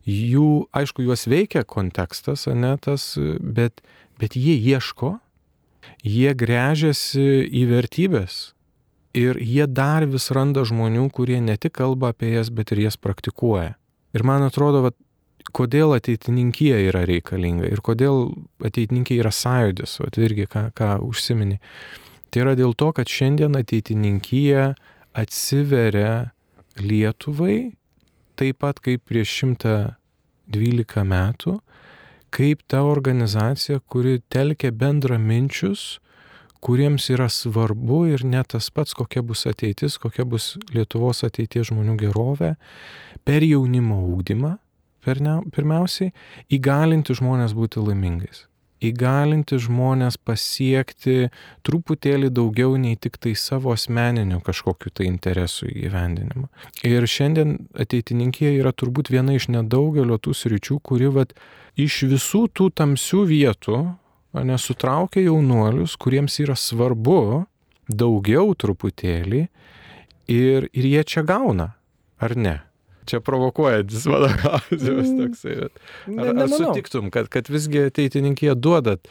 Jų, aišku, juos veikia kontekstas, ne tas, bet, bet jie ieško, jie grežiasi į vertybės. Ir jie dar vis randa žmonių, kurie ne tik kalba apie jas, bet ir jas praktikuoja. Ir man atrodo, vat, kodėl ateitininkija yra reikalinga ir kodėl ateitininkija yra sąjūdis, vat, irgi ką, ką užsimeni. Tai yra dėl to, kad šiandien ateitininkija atsiveria Lietuvai, taip pat kaip prieš 112 metų, kaip ta organizacija, kuri telkia bendraminčius, kuriems yra svarbu ir net tas pats, kokia bus ateitis, kokia bus Lietuvos ateities žmonių gerovė, per jaunimo ūkdymą, per ne, pirmiausiai, įgalinti žmonės būti laimingais įgalinti žmonės pasiekti truputėlį daugiau nei tik tai savo asmeninių kažkokiu tai interesų įgyvendinimą. Ir šiandien ateitininkė yra turbūt viena iš nedaugelio tų sričių, kuri vat, iš visų tų tamsių vietų nesutraukia jaunuolius, kuriems yra svarbu daugiau truputėlį ir, ir jie čia gauna, ar ne? Čia provokuojantis mano klausimas toksai. Bet ar, ar sutiktum, kad, kad visgi ateitininkė duodat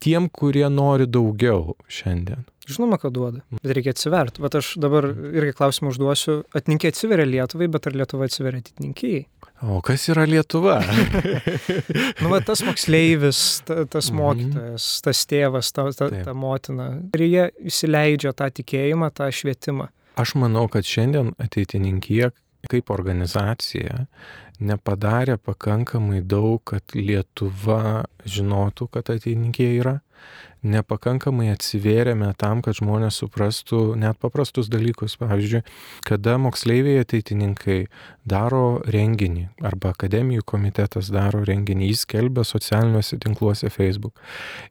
tiem, kurie nori daugiau šiandien? Žinoma, kad duoda, bet reikia atsiverti. Bet aš dabar irgi klausimą užduosiu. Atininkė atsiveria Lietuvai, bet ar Lietuva atsiveria atininkijai? O kas yra Lietuva? Nu, va, tas moksleivis, ta, tas Mhm. mokytojas, tas tėvas, ta, ta, Taip. ta motina. Ir jie įsileidžia tą tikėjimą, tą švietimą. Aš manau, kad šiandien ateitininkė kaip organizacija nepadarė pakankamai daug, kad Lietuva žinotų, kad ateitininkė yra. Nepakankamai atsivėrėme tam, kad žmonės suprastų net paprastus dalykus. Pavyzdžiui, kada moksleiviai ateitininkai daro renginį arba akademijų komitetas daro renginį, jis kelbia socialiniuose tinkluose Facebook.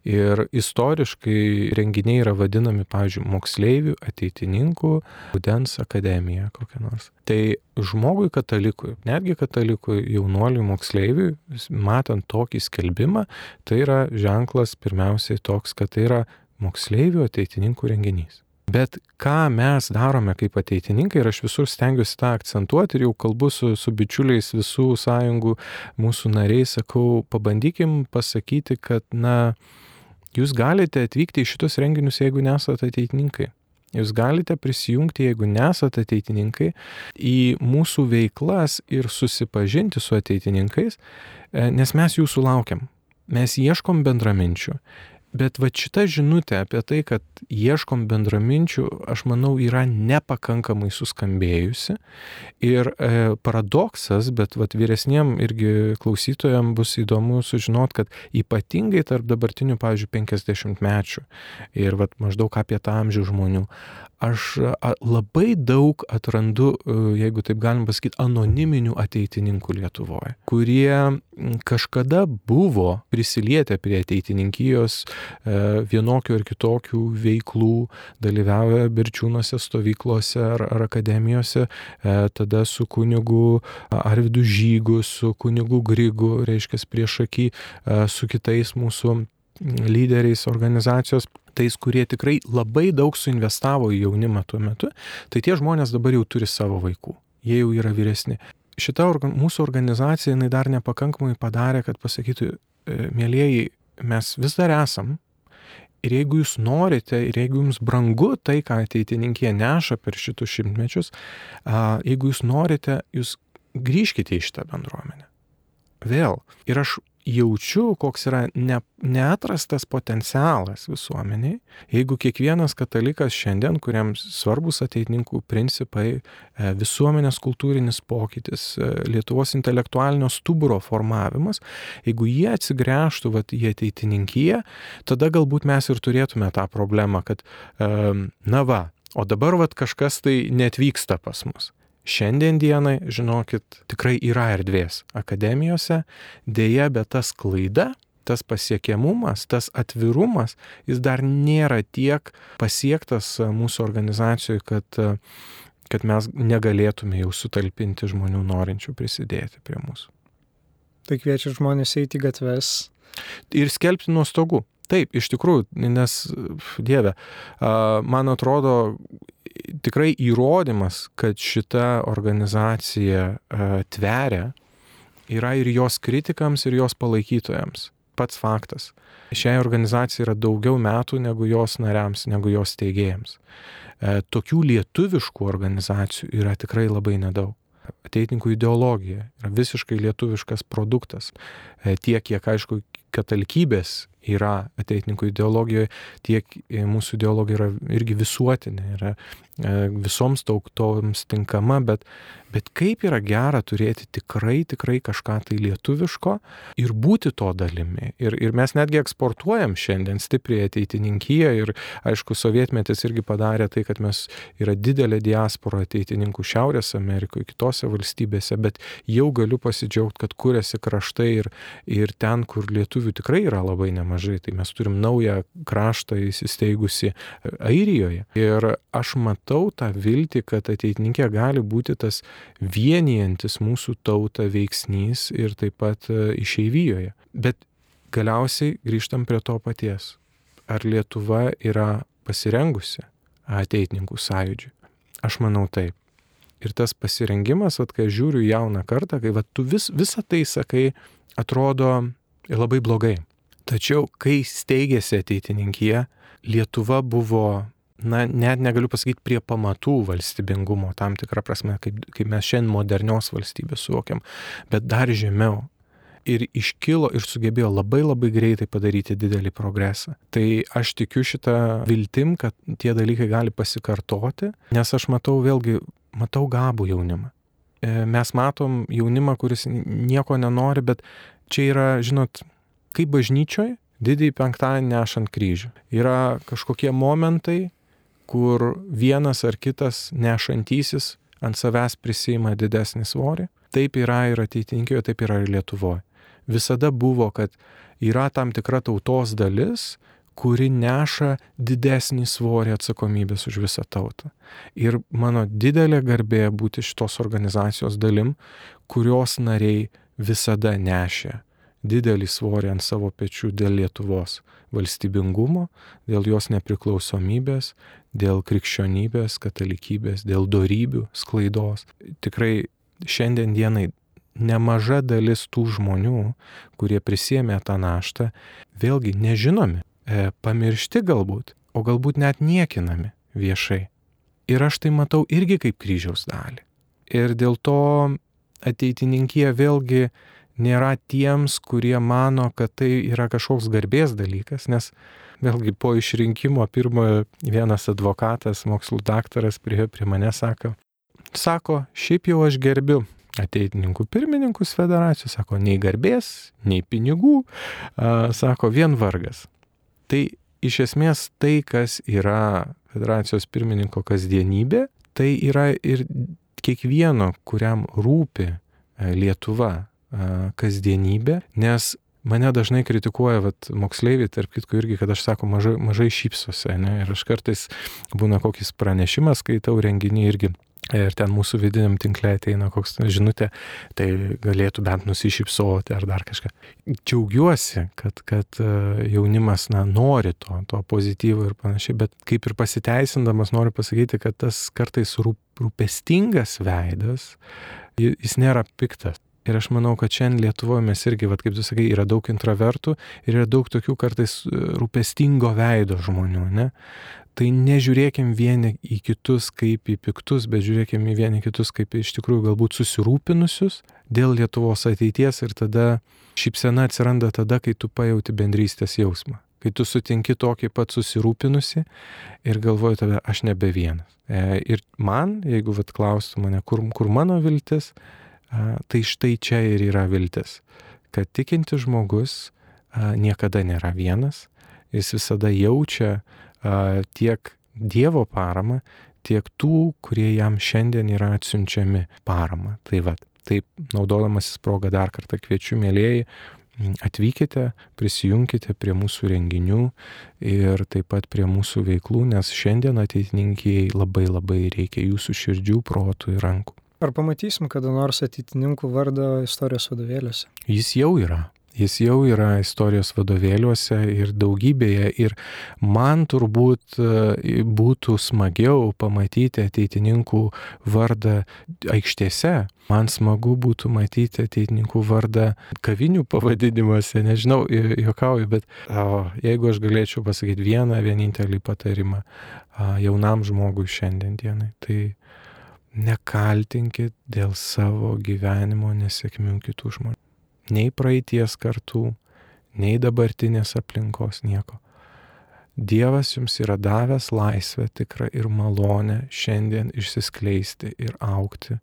Ir istoriškai renginiai yra vadinami, pavyzdžiui, moksleivių ateitininkų rudens akademija kokia nors. Tai žmogui katalikui, netgi katalikui jaunuoliui moksleiviui, matant tokį skelbimą, tai yra ženklas pirmiausiai toks, kad tai yra moksleivių ateitininkų renginys. Bet ką mes darome kaip ateitininkai, ir aš visur stengiuosi tą akcentuoti ir jau kalbu su, su bičiuliais visų sąjungų, mūsų nariais, sakau, pabandykim pasakyti, kad, na, jūs galite atvykti į šitus renginius, jeigu nesate ateitininkai. Jūs galite prisijungti, jeigu nesate ateitininkai, į mūsų veiklas ir susipažinti su ateitininkais, e, nes mes jūsų laukiam. Mes ieškom bendraminčių. Bet va šita žinutė apie tai, kad ieškom bendraminčių, aš manau, yra nepakankamai suskambėjusi. Ir e, paradoksas, bet va vyresniem irgi klausytojams bus įdomu sužinot, kad ypatingai tarp dabartinių, pavyzdžiui, 50 mečių ir va maždaug apie tą amžių žmonių, aš labai daug atrandu, e, jeigu taip galim pasakyti, anoniminių ateitininkų Lietuvoje, kurie kažkada buvo prisilietę prie ateitininkijos e, vienokių ir kitokių veiklų, dalyvauja birčiūnose stovyklose ar, ar akademijose, e, tada su kunigu Arvidu Žygu, su kunigu Grigu, reiškia prieš akį, su kitais mūsų lyderiais organizacijos tais, kurie tikrai labai daug suinvestavo į jaunimą tuo metu, tai tie žmonės dabar jau turi savo vaikų. Jie jau yra vyresni. Šita organ, mūsų organizacija jinai dar nepakankamai padarė, kad pasakytų, e, mėlyjeji, mes vis dar esam. Ir jeigu jūs norite, ir jeigu jums brangu tai, ką ateitininkė neša per šitus šimtmečius, jeigu jūs norite, jūs grįžkite į šitą bendruomenę. Vėl. Ir aš jaučiu, koks yra ne, neatrastas potencialas visuomeniai, jeigu kiekvienas katalikas šiandien, kuriam svarbus ateitininkų principai, e, visuomenės kultūrinis pokytis, e, Lietuvos intelektualinio stuburo formavimas, jeigu jie atsigręžtų vat, į ateitininkiją, tada galbūt mes ir turėtume tą problemą, kad na va, o dabar vat kažkas tai netvyksta pas mus. Šiandien dienai, žinokit, tikrai yra erdvės akademijose, dėja, bet tas klaida, tas pasiekiamumas, tas atvirumas, jis dar nėra tiek pasiektas mūsų organizacijoje, kad, kad mes negalėtume jau sutalpinti žmonių norinčių prisidėti prie mūsų. Tai kviečiu žmonės eiti į gatves. Ir skelbti nuo stogų. Taip, iš tikrųjų, nes, Dieve, man atrodo, tikrai įrodymas, kad šita organizacija tveria, yra ir jos kritikams, ir jos palaikytojams. Pats faktas. Šiai organizacijai yra daugiau metų negu jos nariams, negu jos teigėjams. Tokių lietuviškų organizacijų yra tikrai labai nedaug ateitininkų ideologija yra visiškai lietuviškas produktas. Tiek, kiek, aišku, katalikybės yra ateitininkų ideologijoje, tiek mūsų ideologija yra irgi visuotinė, yra E, visoms tautoms tinkama, bet, bet kaip yra gera turėti tikrai, tikrai kažką tai lietuviško ir būti to dalimi. Ir, ir mes netgi eksportuojam šiandien stipriai ateitininkiją ir aišku, sovietmetis irgi padarė tai, kad mes yra didelė diaspora ateitininkų Šiaurės Amerikoje, kitose valstybėse, bet jau galiu pasidžiaugti, kad kuriasi kraštai ir, ir ten, kur lietuvių tikrai yra labai nemažai. Tai mes turim naują kraštą įsisteigusi Airijoje. Ir aš matau, tą viltį, kad ateitininkė gali būti tas vienijantis mūsų tautą veiksnys ir taip pat e, išeivijoje. Bet galiausiai grįžtam prie to paties. Ar Lietuva yra pasirengusi ateitininkų sąjūdžiui? Aš manau taip. Ir tas pasirengimas, at, kai žiūriu jauną kartą, kai va, tu vis, visą tai sakai, atrodo labai blogai. Tačiau, kai steigėsi ateitininkija, Lietuva buvo na, net negaliu pasakyti prie pamatų valstybingumo, tam tikrą prasme, kaip, kaip mes šiandien modernios valstybės suvokiam, bet dar žemiau. Ir iškilo ir sugebėjo labai labai greitai padaryti didelį progresą. Tai aš tikiu šitą viltim, kad tie dalykai gali pasikartoti, nes aš matau vėlgi, matau gabų jaunimą. E, mes matom jaunimą, kuris nieko nenori, bet čia yra, žinot, kaip bažnyčioje, didįjį penktadienį nešant kryžių. Yra kažkokie momentai, kur vienas ar kitas nešantysis ant savęs prisima didesnį svorį. Taip yra ir ateitinkijoje, taip yra ir Lietuvoje. Visada buvo, kad yra tam tikra tautos dalis, kuri neša didesnį svorį atsakomybės už visą tautą. Ir mano didelė garbė būti šitos organizacijos dalim, kurios nariai visada nešė didelį svorį ant savo pečių dėl Lietuvos valstybingumo, dėl jos nepriklausomybės, dėl krikščionybės, katalikybės, dėl darybių sklaidos. Tikrai šiandien dienai nemaža dalis tų žmonių, kurie prisėmė tą naštą, vėlgi nežinomi, e, pamiršti galbūt, o galbūt net niekinami viešai. Ir aš tai matau irgi kaip kryžiaus dalį. Ir dėl to ateitininkija vėlgi nėra tiems, kurie mano, kad tai yra kažkoks garbės dalykas, nes vėlgi po išrinkimo pirmojo vienas advokatas, mokslų daktaras prie, prie mane sako, sako, šiaip jau aš gerbiu ateitininkų pirmininkus federacijos, sako, nei garbės, nei pinigų, a, sako, vien vargas. Tai iš esmės tai, kas yra federacijos pirmininko kasdienybė, tai yra ir kiekvieno, kuriam rūpi Lietuva kasdienybė, nes Mane dažnai kritikuoja, vat, moksleiviai, tarp kitko irgi, kad aš sako, mažai, mažai šypsosi, ne? ir aš kartais būna kokis pranešimas, skaitau renginį irgi. Ir ten mūsų vidiniam tinklė ateina koks žinutė, tai galėtų bent nusišypsoti ar dar kažką. Džiaugiuosi, kad, kad jaunimas na, nori to, to pozityvo ir panašiai, bet kaip ir pasiteisindamas noriu pasakyti, kad tas kartais rūp, rūpestingas veidas, jis nėra piktas. Ir aš manau, kad šiandien Lietuvoje mes irgi, vat, kaip tu sakai, yra daug introvertų ir yra daug tokių kartais e, rūpestingo veido žmonių, ne? Tai nežiūrėkim vieni į kitus kaip į piktus, bet žiūrėkim į vieni kitus kaip iš tikrųjų galbūt susirūpinusius dėl Lietuvos ateities ir tada šypsena atsiranda tada, kai tu pajauti bendrystės jausmą. Kai tu sutinki tokį pat susirūpinusi ir galvoji tada, aš nebe vienas. E, ir man, jeigu vat klaustų mane, kur, kur mano viltis, Tai štai čia ir yra viltis, kad tikintis žmogus niekada nėra vienas, jis visada jaučia tiek Dievo paramą, tiek tų, kurie jam šiandien yra atsiunčiami paramą. Tai va, taip, naudodamasis progą dar kartą kviečiu, mėlyjeji, atvykite, prisijunkite prie mūsų renginių ir taip pat prie mūsų veiklų, nes šiandien ateitininkiai labai labai reikia jūsų širdžių, protų ir rankų. Ar pamatysim kada nors ateitininkų vardą istorijos vadovėliuose? Jis jau yra. Jis jau yra istorijos vadovėliuose ir daugybėje. Ir man turbūt e, būtų smagiau pamatyti ateitininkų vardą aikštėse. Man smagu būtų matyti ateitininkų vardą kavinių pavadinimuose. Nežinau, juokauju, bet o, jeigu aš galėčiau pasakyti vieną vienintelį patarimą jaunam žmogui šiandien dienai, tai nekaltinkit dėl savo gyvenimo nesėkmių kitų žmonių. Nei praeities kartų, nei dabartinės aplinkos nieko. Dievas jums yra davęs laisvę tikrą ir malonę šiandien išsiskleisti ir aukti.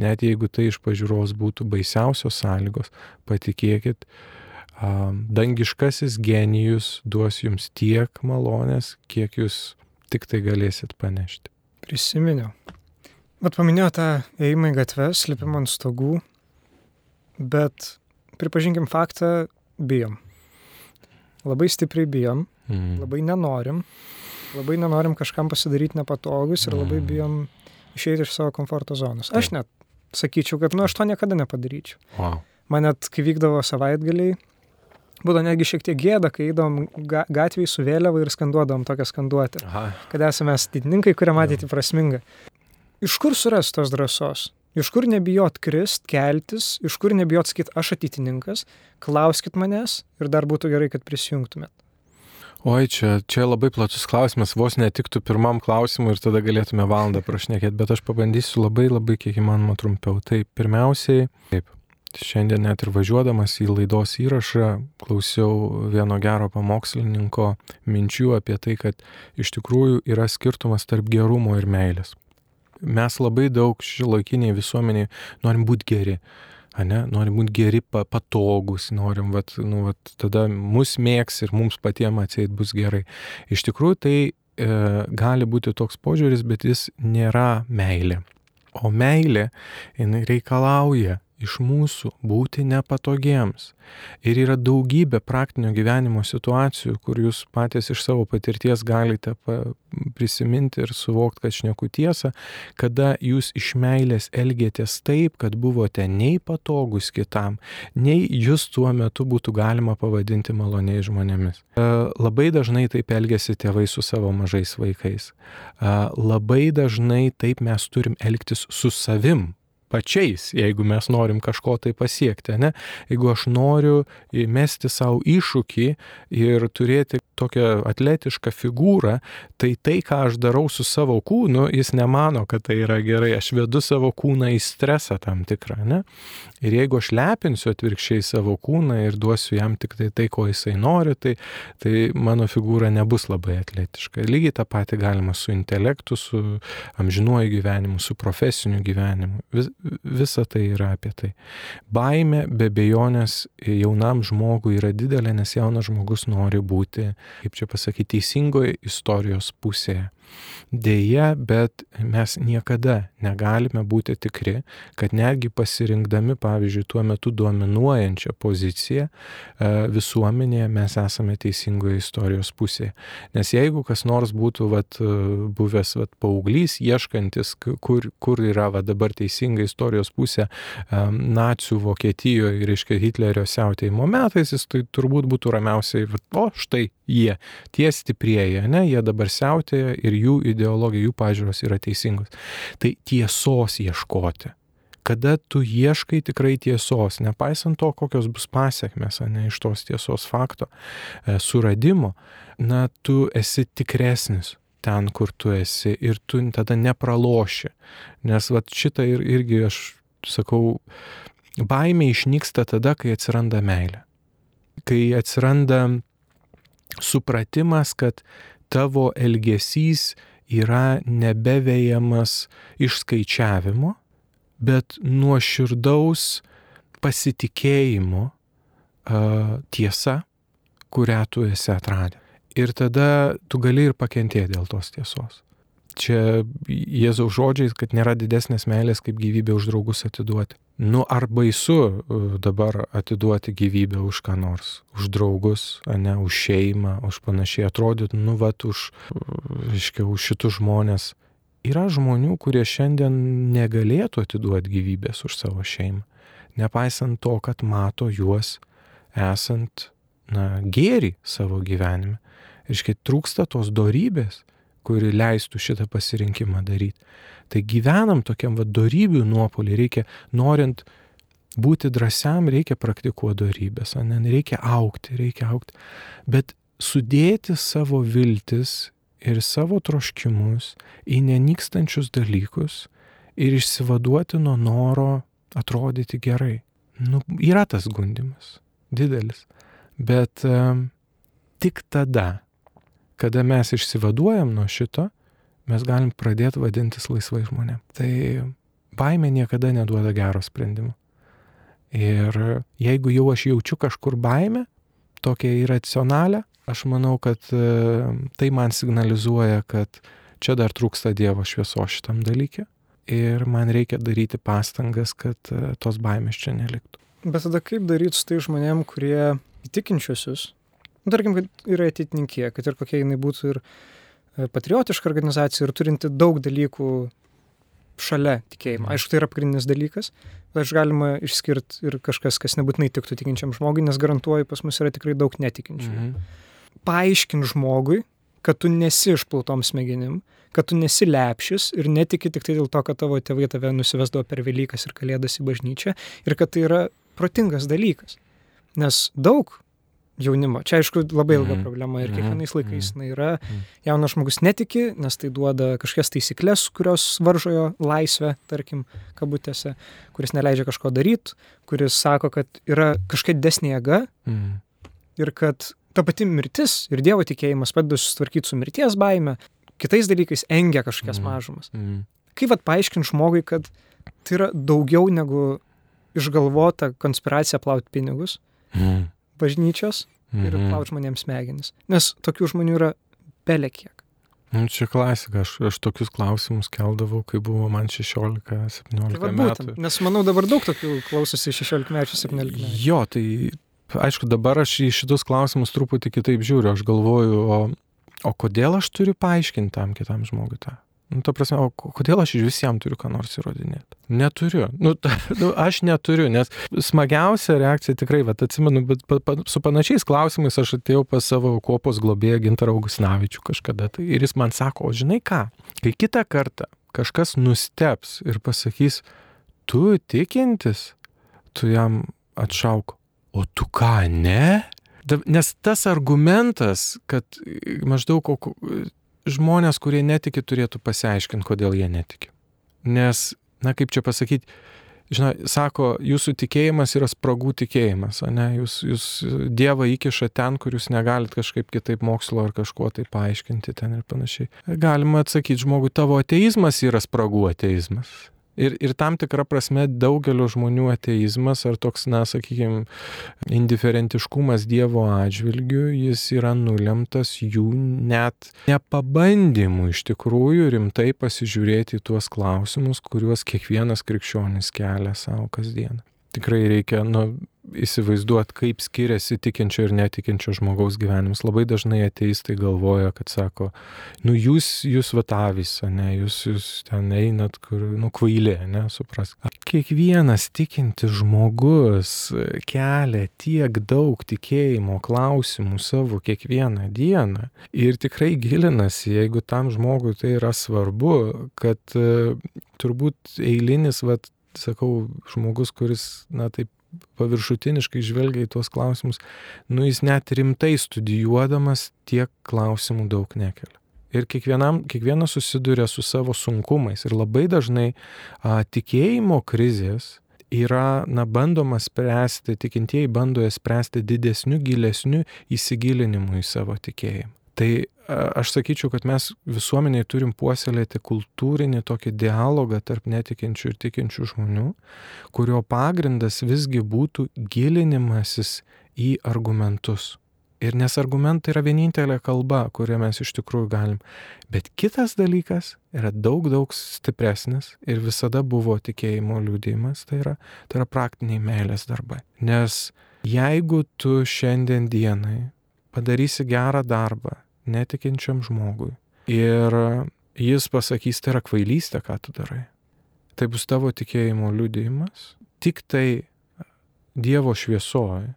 Net jeigu tai iš pažiūros būtų baisiausios sąlygos, patikėkit, dangiškasis genijus duos jums tiek malonės, kiek jūs tik tai galėsit panešti. Prisiminiau. Vat paminėjo tą ėjimą į gatves, lipimą ant stogų, bet pripažinkim faktą, bijom. Labai stipriai bijom, mm. labai nenorim, labai nenorim kažkam pasidaryti nepatogus ir labai mm. bijom išeiti iš savo komforto zonos. Aš net sakyčiau, kad nu aš to niekada nepadaryčiau. Wow. Man net, kai vykdavo savaitgaliai, būdavo netgi šiek tiek gėda, kai eidom ga gatvėje su vėliava ir skanduodom tokią skanduotę, Aha. kad esame stidininkai, kurie matyti prasminga. Iš kur suras tos drąsos? Iš kur nebijot krist, keltis, iš kur nebijot sakyti, aš ateitininkas, klauskit manęs ir dar būtų gerai, kad prisijungtumėt. Oi, čia, čia labai platus klausimas, vos netiktų pirmam klausimui ir tada galėtume valandą prašnekėti, bet aš pabandysiu labai labai kiek įmanoma trumpiau. Tai pirmiausiai, taip, šiandien net ir važiuodamas į laidos įrašą klausiau vieno gero pamokslininko minčių apie tai, kad iš tikrųjų yra skirtumas tarp gerumo ir meilės mes labai daug šilaikiniai visuomeniai norim būti geri. ne, norim būti geri, patogus, norim, vat, nu, vat, tada mus mėgs ir mums patiems atseit bus gerai. Iš tikrųjų, tai e, gali būti toks požiūris, bet jis nėra meilė. O meilė, jinai reikalauja iš mūsų būti nepatogiems. Ir yra daugybė praktinio gyvenimo situacijų, kur jūs patys iš savo patirties galite prisiminti ir suvokti, kad šneku tiesą, kada jūs iš meilės elgėtės taip, kad buvote nei patogus kitam, nei jūs tuo metu būtų galima pavadinti maloniai žmonėmis. E, labai dažnai taip elgesi tėvai su savo mažais vaikais. E, labai dažnai taip mes turim elgtis su savim pačiais, jeigu mes norim kažko tai pasiekti, ne? Jeigu aš noriu įmesti savo iššūkį ir turėti tokią atletišką figūrą, tai tai, ką aš darau su savo kūnu, jis nemano, kad tai yra gerai. Aš vedu savo kūną į stresą tam tikrą, ne? Ir jeigu aš lepinsiu atvirkščiai savo kūną ir duosiu jam tik tai tai, ko jisai nori, tai, tai mano figūra nebus labai atletiška. Lygiai tą patį galima su intelektu, su amžinuoju gyvenimu, su profesiniu gyvenimu. Vis, visa tai yra apie tai. Baime be bejonės jaunam žmogui yra didelė, nes jaunas žmogus nori būti, kaip čia pasakyti, teisingoje istorijos pusėje. Deja, bet mes niekada negalime būti tikri, kad netgi pasirinkdami, pavyzdžiui, tuo metu dominuojančią poziciją e, visuomenėje mes esame teisingoje istorijos pusėje. Nes jeigu kas nors būtų vat, buvęs vat, paauglys, ieškantis, kur, kur yra vat, dabar teisinga istorijos pusė e, nacijų Vokietijoje, reiškia Hitlerio siautėjimo metais, jis tai turbūt būtų ramiausiai, vat, o štai jie, tie stiprieji, ne, jie dabar siautėja ir jų ideologija, jų pažiūros yra teisingos. Tai tiesos ieškoti. Kada tu ieškai tikrai tiesos, nepaisant to, kokios bus pasiekmes, ne iš tos tiesos fakto e, suradimo, na, tu esi tikresnis ten, kur tu esi ir tu tada nepraloši. Nes va šitą ir, irgi aš sakau, baimė išnyksta tada, kai atsiranda meilė. Kai atsiranda supratimas, kad tavo elgesys yra nebevejamas išskaičiavimo, bet nuoširdaus pasitikėjimo uh, tiesa, kurią tu esi atradęs. Ir tada tu gali ir pakentėti dėl tos tiesos. Čia Jėzaus žodžiais, kad nėra didesnės meilės kaip gyvybę už draugus atiduoti. Nu, ar baisu e, dabar atiduoti gyvybę už ką nors, už draugus, ne, už šeimą, už panašiai atrodytų, nu, va, už, reiškia, už šitus žmonės. Yra žmonių, kurie šiandien negalėtų atiduoti gyvybės už savo šeimą, nepaisant to, kad mato juos esant, na, gėri savo gyvenime. Reiškia, trūksta tos dorybės, kuri leistų šitą pasirinkimą daryti. Tai gyvenam tokiam vadorybių nuopolį, reikia, norint būti drąsiam, reikia praktikuoti darybės, ne, reikia aukti, reikia aukti. Bet sudėti savo viltis ir savo troškimus į nenykstančius dalykus ir išsivaduoti nuo noro atrodyti gerai. Nu, yra tas gundimas, didelis. Bet um, tik tada, kada mes išsivaduojam nuo šito, mes galim pradėti vadintis laisvai žmonėm. Tai baimė niekada neduoda gero sprendimo. Ir jeigu jau aš jaučiu kažkur baimę, tokia iracionalią, aš manau, kad e, tai man signalizuoja, kad čia dar trūksta Dievo švieso šitam dalykė ir man reikia daryti pastangas, kad e, tos baimės čia neliktų. Bet tada kaip daryti su tai žmonėm, kurie įtikinčiusius Nu, tarkim, kad yra atitinkė, kad ir kokia jinai būtų ir e, patriotiška organizacija ir turinti daug dalykų šalia tikėjimo. Aišku, tai yra pagrindinis dalykas, bet aš galima išskirti ir kažkas, kas nebūtinai tiktų tikinčiam žmogui, nes garantuoju, pas mus yra tikrai daug netikinčių. Mhm. Paaiškink žmogui, kad tu nesi išplautom smegenim, kad tu nesi lepšis ir netiki tik tai dėl to, kad tavo tėvai tave nusivesdavo per Velykas ir Kalėdas į bažnyčią ir kad tai yra protingas dalykas. Nes daug jaunimo. Čia aišku labai ilga mm. problema ir mhm. kiekvienais laikais mm. yra. Mm. Jaunas žmogus netiki, nes tai duoda kažkokias taisyklės, kurios varžo jo laisvę, tarkim, kabutėse, kuris neleidžia kažko daryti, kuris sako, kad yra kažkokia desnė jėga ir kad ta pati mirtis ir Dievo tikėjimas padeda susitvarkyti su mirties baime, kitais dalykais engia kažkokias mažumas. Kaip vad paaiškinti žmogui, kad tai yra daugiau negu išgalvota konspiracija plauti pinigus Mm. Bažnyčios ir Mhm. plauti žmonėms smegenis. Nes tokių žmonių yra belekiek. Nu, čia klasika, aš, aš tokius klausimus keldavau, kai buvo man 16-17 Tai metų. nes manau dabar daug tokių klausosi 16 metų, 17 metų. Jo, tai aišku, dabar aš į šitus klausimus truputį kitaip žiūriu. Aš galvoju, o, o kodėl aš turiu paaiškinti tam kitam žmogui tą? Nu, ta prasme, o ko- kodėl aš iš visiems turiu ką nors įrodinėti? Neturiu. Nu, ta, nu, aš neturiu, nes smagiausia reakcija tikrai, bet atsimenu, bet pa, pa, su panašiais klausimais aš atėjau pas savo kopos globėją Gintarą Augusnavičių kažkada. Tai, ir jis man sako, o žinai ką, kai kitą kartą kažkas nusteps ir pasakys, tu tikintis, tu jam atšauk, o tu ką, ne? Nes tas argumentas, kad maždaug žmonės, kurie netiki, turėtų pasiaiškinti, kodėl jie netiki. Nes, na kaip čia pasakyti, žinai, sako, jūsų tikėjimas yra spragų tikėjimas, ne? Jūs, jūs Dievą įkiša ten, kur jūs negalit kažkaip kitaip mokslo ar kažkuo tai paaiškinti ten ir panašiai. Galima atsakyti žmogui, tavo ateizmas yra spragų ateizmas. Ir, ir tam tikrą prasme daugelio žmonių ateizmas ar toks, na, sakykime, indiferentiškumas Dievo atžvilgių, jis yra nulemtas jų net nepabandymų iš tikrųjų rimtai pasižiūrėti į tuos klausimus, kuriuos kiekvienas krikščionis kelia savo kasdieną. Tikrai reikia, nu, įsivaizduoti, kaip skiriasi tikinčio ir netikinčio žmogaus gyvenimas. Labai dažnai ateistai galvoja, kad sako, nu jūs, jūs vatavys, ne, jūs, jūs ten einat, kur, nu, kvailė, ne, supras. Kiekvienas tikintis žmogus kelia tiek daug tikėjimo klausimų savo kiekvieną dieną ir tikrai gilinasi, jeigu tam žmogui tai yra svarbu, kad e, turbūt eilinis, vat, sakau, žmogus, kuris, na taip, paviršutiniškai žvelgia į tuos klausimus, nu jis net rimtai studijuodamas tiek klausimų daug nekelia. Ir kiekvienam, kiekvienas susiduria su savo sunkumais. Ir labai dažnai a, tikėjimo krizės yra, na, bandoma spręsti, tikintieji bando jas spręsti didesniu, gilesniu įsigilinimu į savo tikėjimą. Tai aš sakyčiau, kad mes visuomeniai turim puoselėti kultūrinį tokį dialogą tarp netikinčių ir tikinčių žmonių, kurio pagrindas visgi būtų gilinimasis į argumentus. Ir nes argumentai yra vienintelė kalba, kurią mes iš tikrųjų galim. Bet kitas dalykas yra daug, daug stipresnis ir visada buvo tikėjimo liūdėjimas, tai yra, tai yra praktiniai meilės darbai. Nes jeigu tu šiandien dienai padarysi gerą darbą netikinčiam žmogui ir jis pasakys, tai yra kvailystė, ką tu darai, tai bus tavo tikėjimo liūdėjimas, tik tai Dievo šviesoje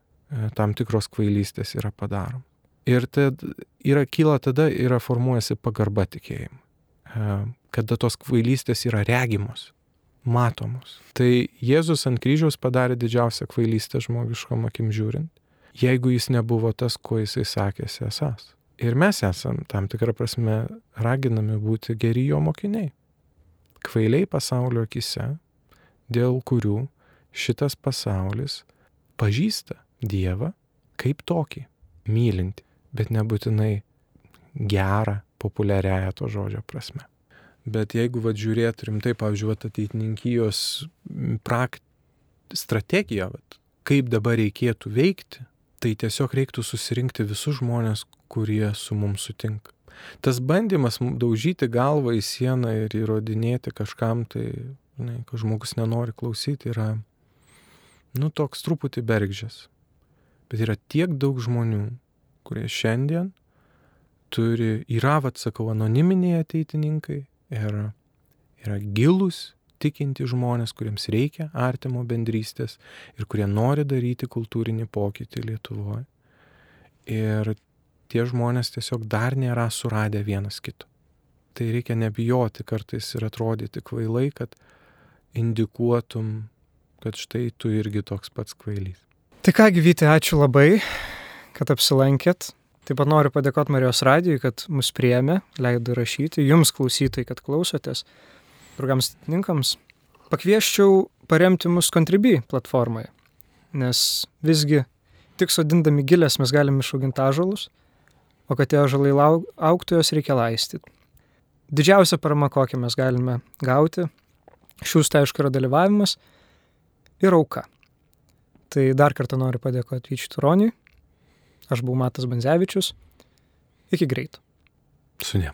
tam tikros kvailystės yra padarom. Ir tad yra kyla tada, yra formuojasi pagarba tikėjimui. Kada tos kvailystės yra regimos, matomos. Tai Jėzus ant kryžiaus padarė didžiausią kvailystę žmogiškom akim žiūrint, jeigu jis nebuvo tas, kuo jisai sakėsi esas. Ir mes esam tam tikrą prasme raginami būti geri jo mokiniai. Kvailiai pasaulio akise, dėl kurių šitas pasaulis pažįsta Dievą kaip tokį, mylinti, bet nebūtinai gerą, populiariają to žodžio prasme. Bet jeigu vad žiūrėt rimtai, pavyzdžiui, ateitininkijos prakt... strategiją, vat, kaip dabar reikėtų veikti, tai tiesiog reiktų susirinkti visus žmonės, kurie su mums sutinka. Tas bandymas daužyti galvą į sieną ir įrodinėti kažkam, tai, žinai, kad žmogus nenori klausyti, yra, nu, toks truputį bergždžias. Bet yra tiek daug žmonių, kurie šiandien turi, yra, vad sakau, anoniminiai ateitininkai ir yra gilus tikinti žmonės, kuriems reikia artimo bendrystės ir kurie nori daryti kultūrinį pokytį Lietuvoje. Ir tie žmonės tiesiog dar nėra suradę vienas kito. Tai reikia nebijoti kartais ir atrodyti kvailai, kad indikuotum, kad štai tu irgi toks pats kvailys. Tai ką, gyvyti, ačiū labai, kad apsilankėt. Taip pat noriu padėkoti Marijos radijui, kad mus priemė, leido rašyti, jums klausytai, kad klausotės, draugams atininkams. Pakvieščiau paremti mus Contribui platformoje, nes visgi tik sodindami gilės mes galime išauginti ažalus, o kad tie ažalai auktų, jos reikia laistyti. Didžiausia parama, kokią mes galime gauti, šiūs tai aišku yra dalyvavimas, ir auka. Tai dar kartą noriu padėkoti Vyčiui Turoniui. Aš buvau Matas Banzevičius. Iki greito. Su ne.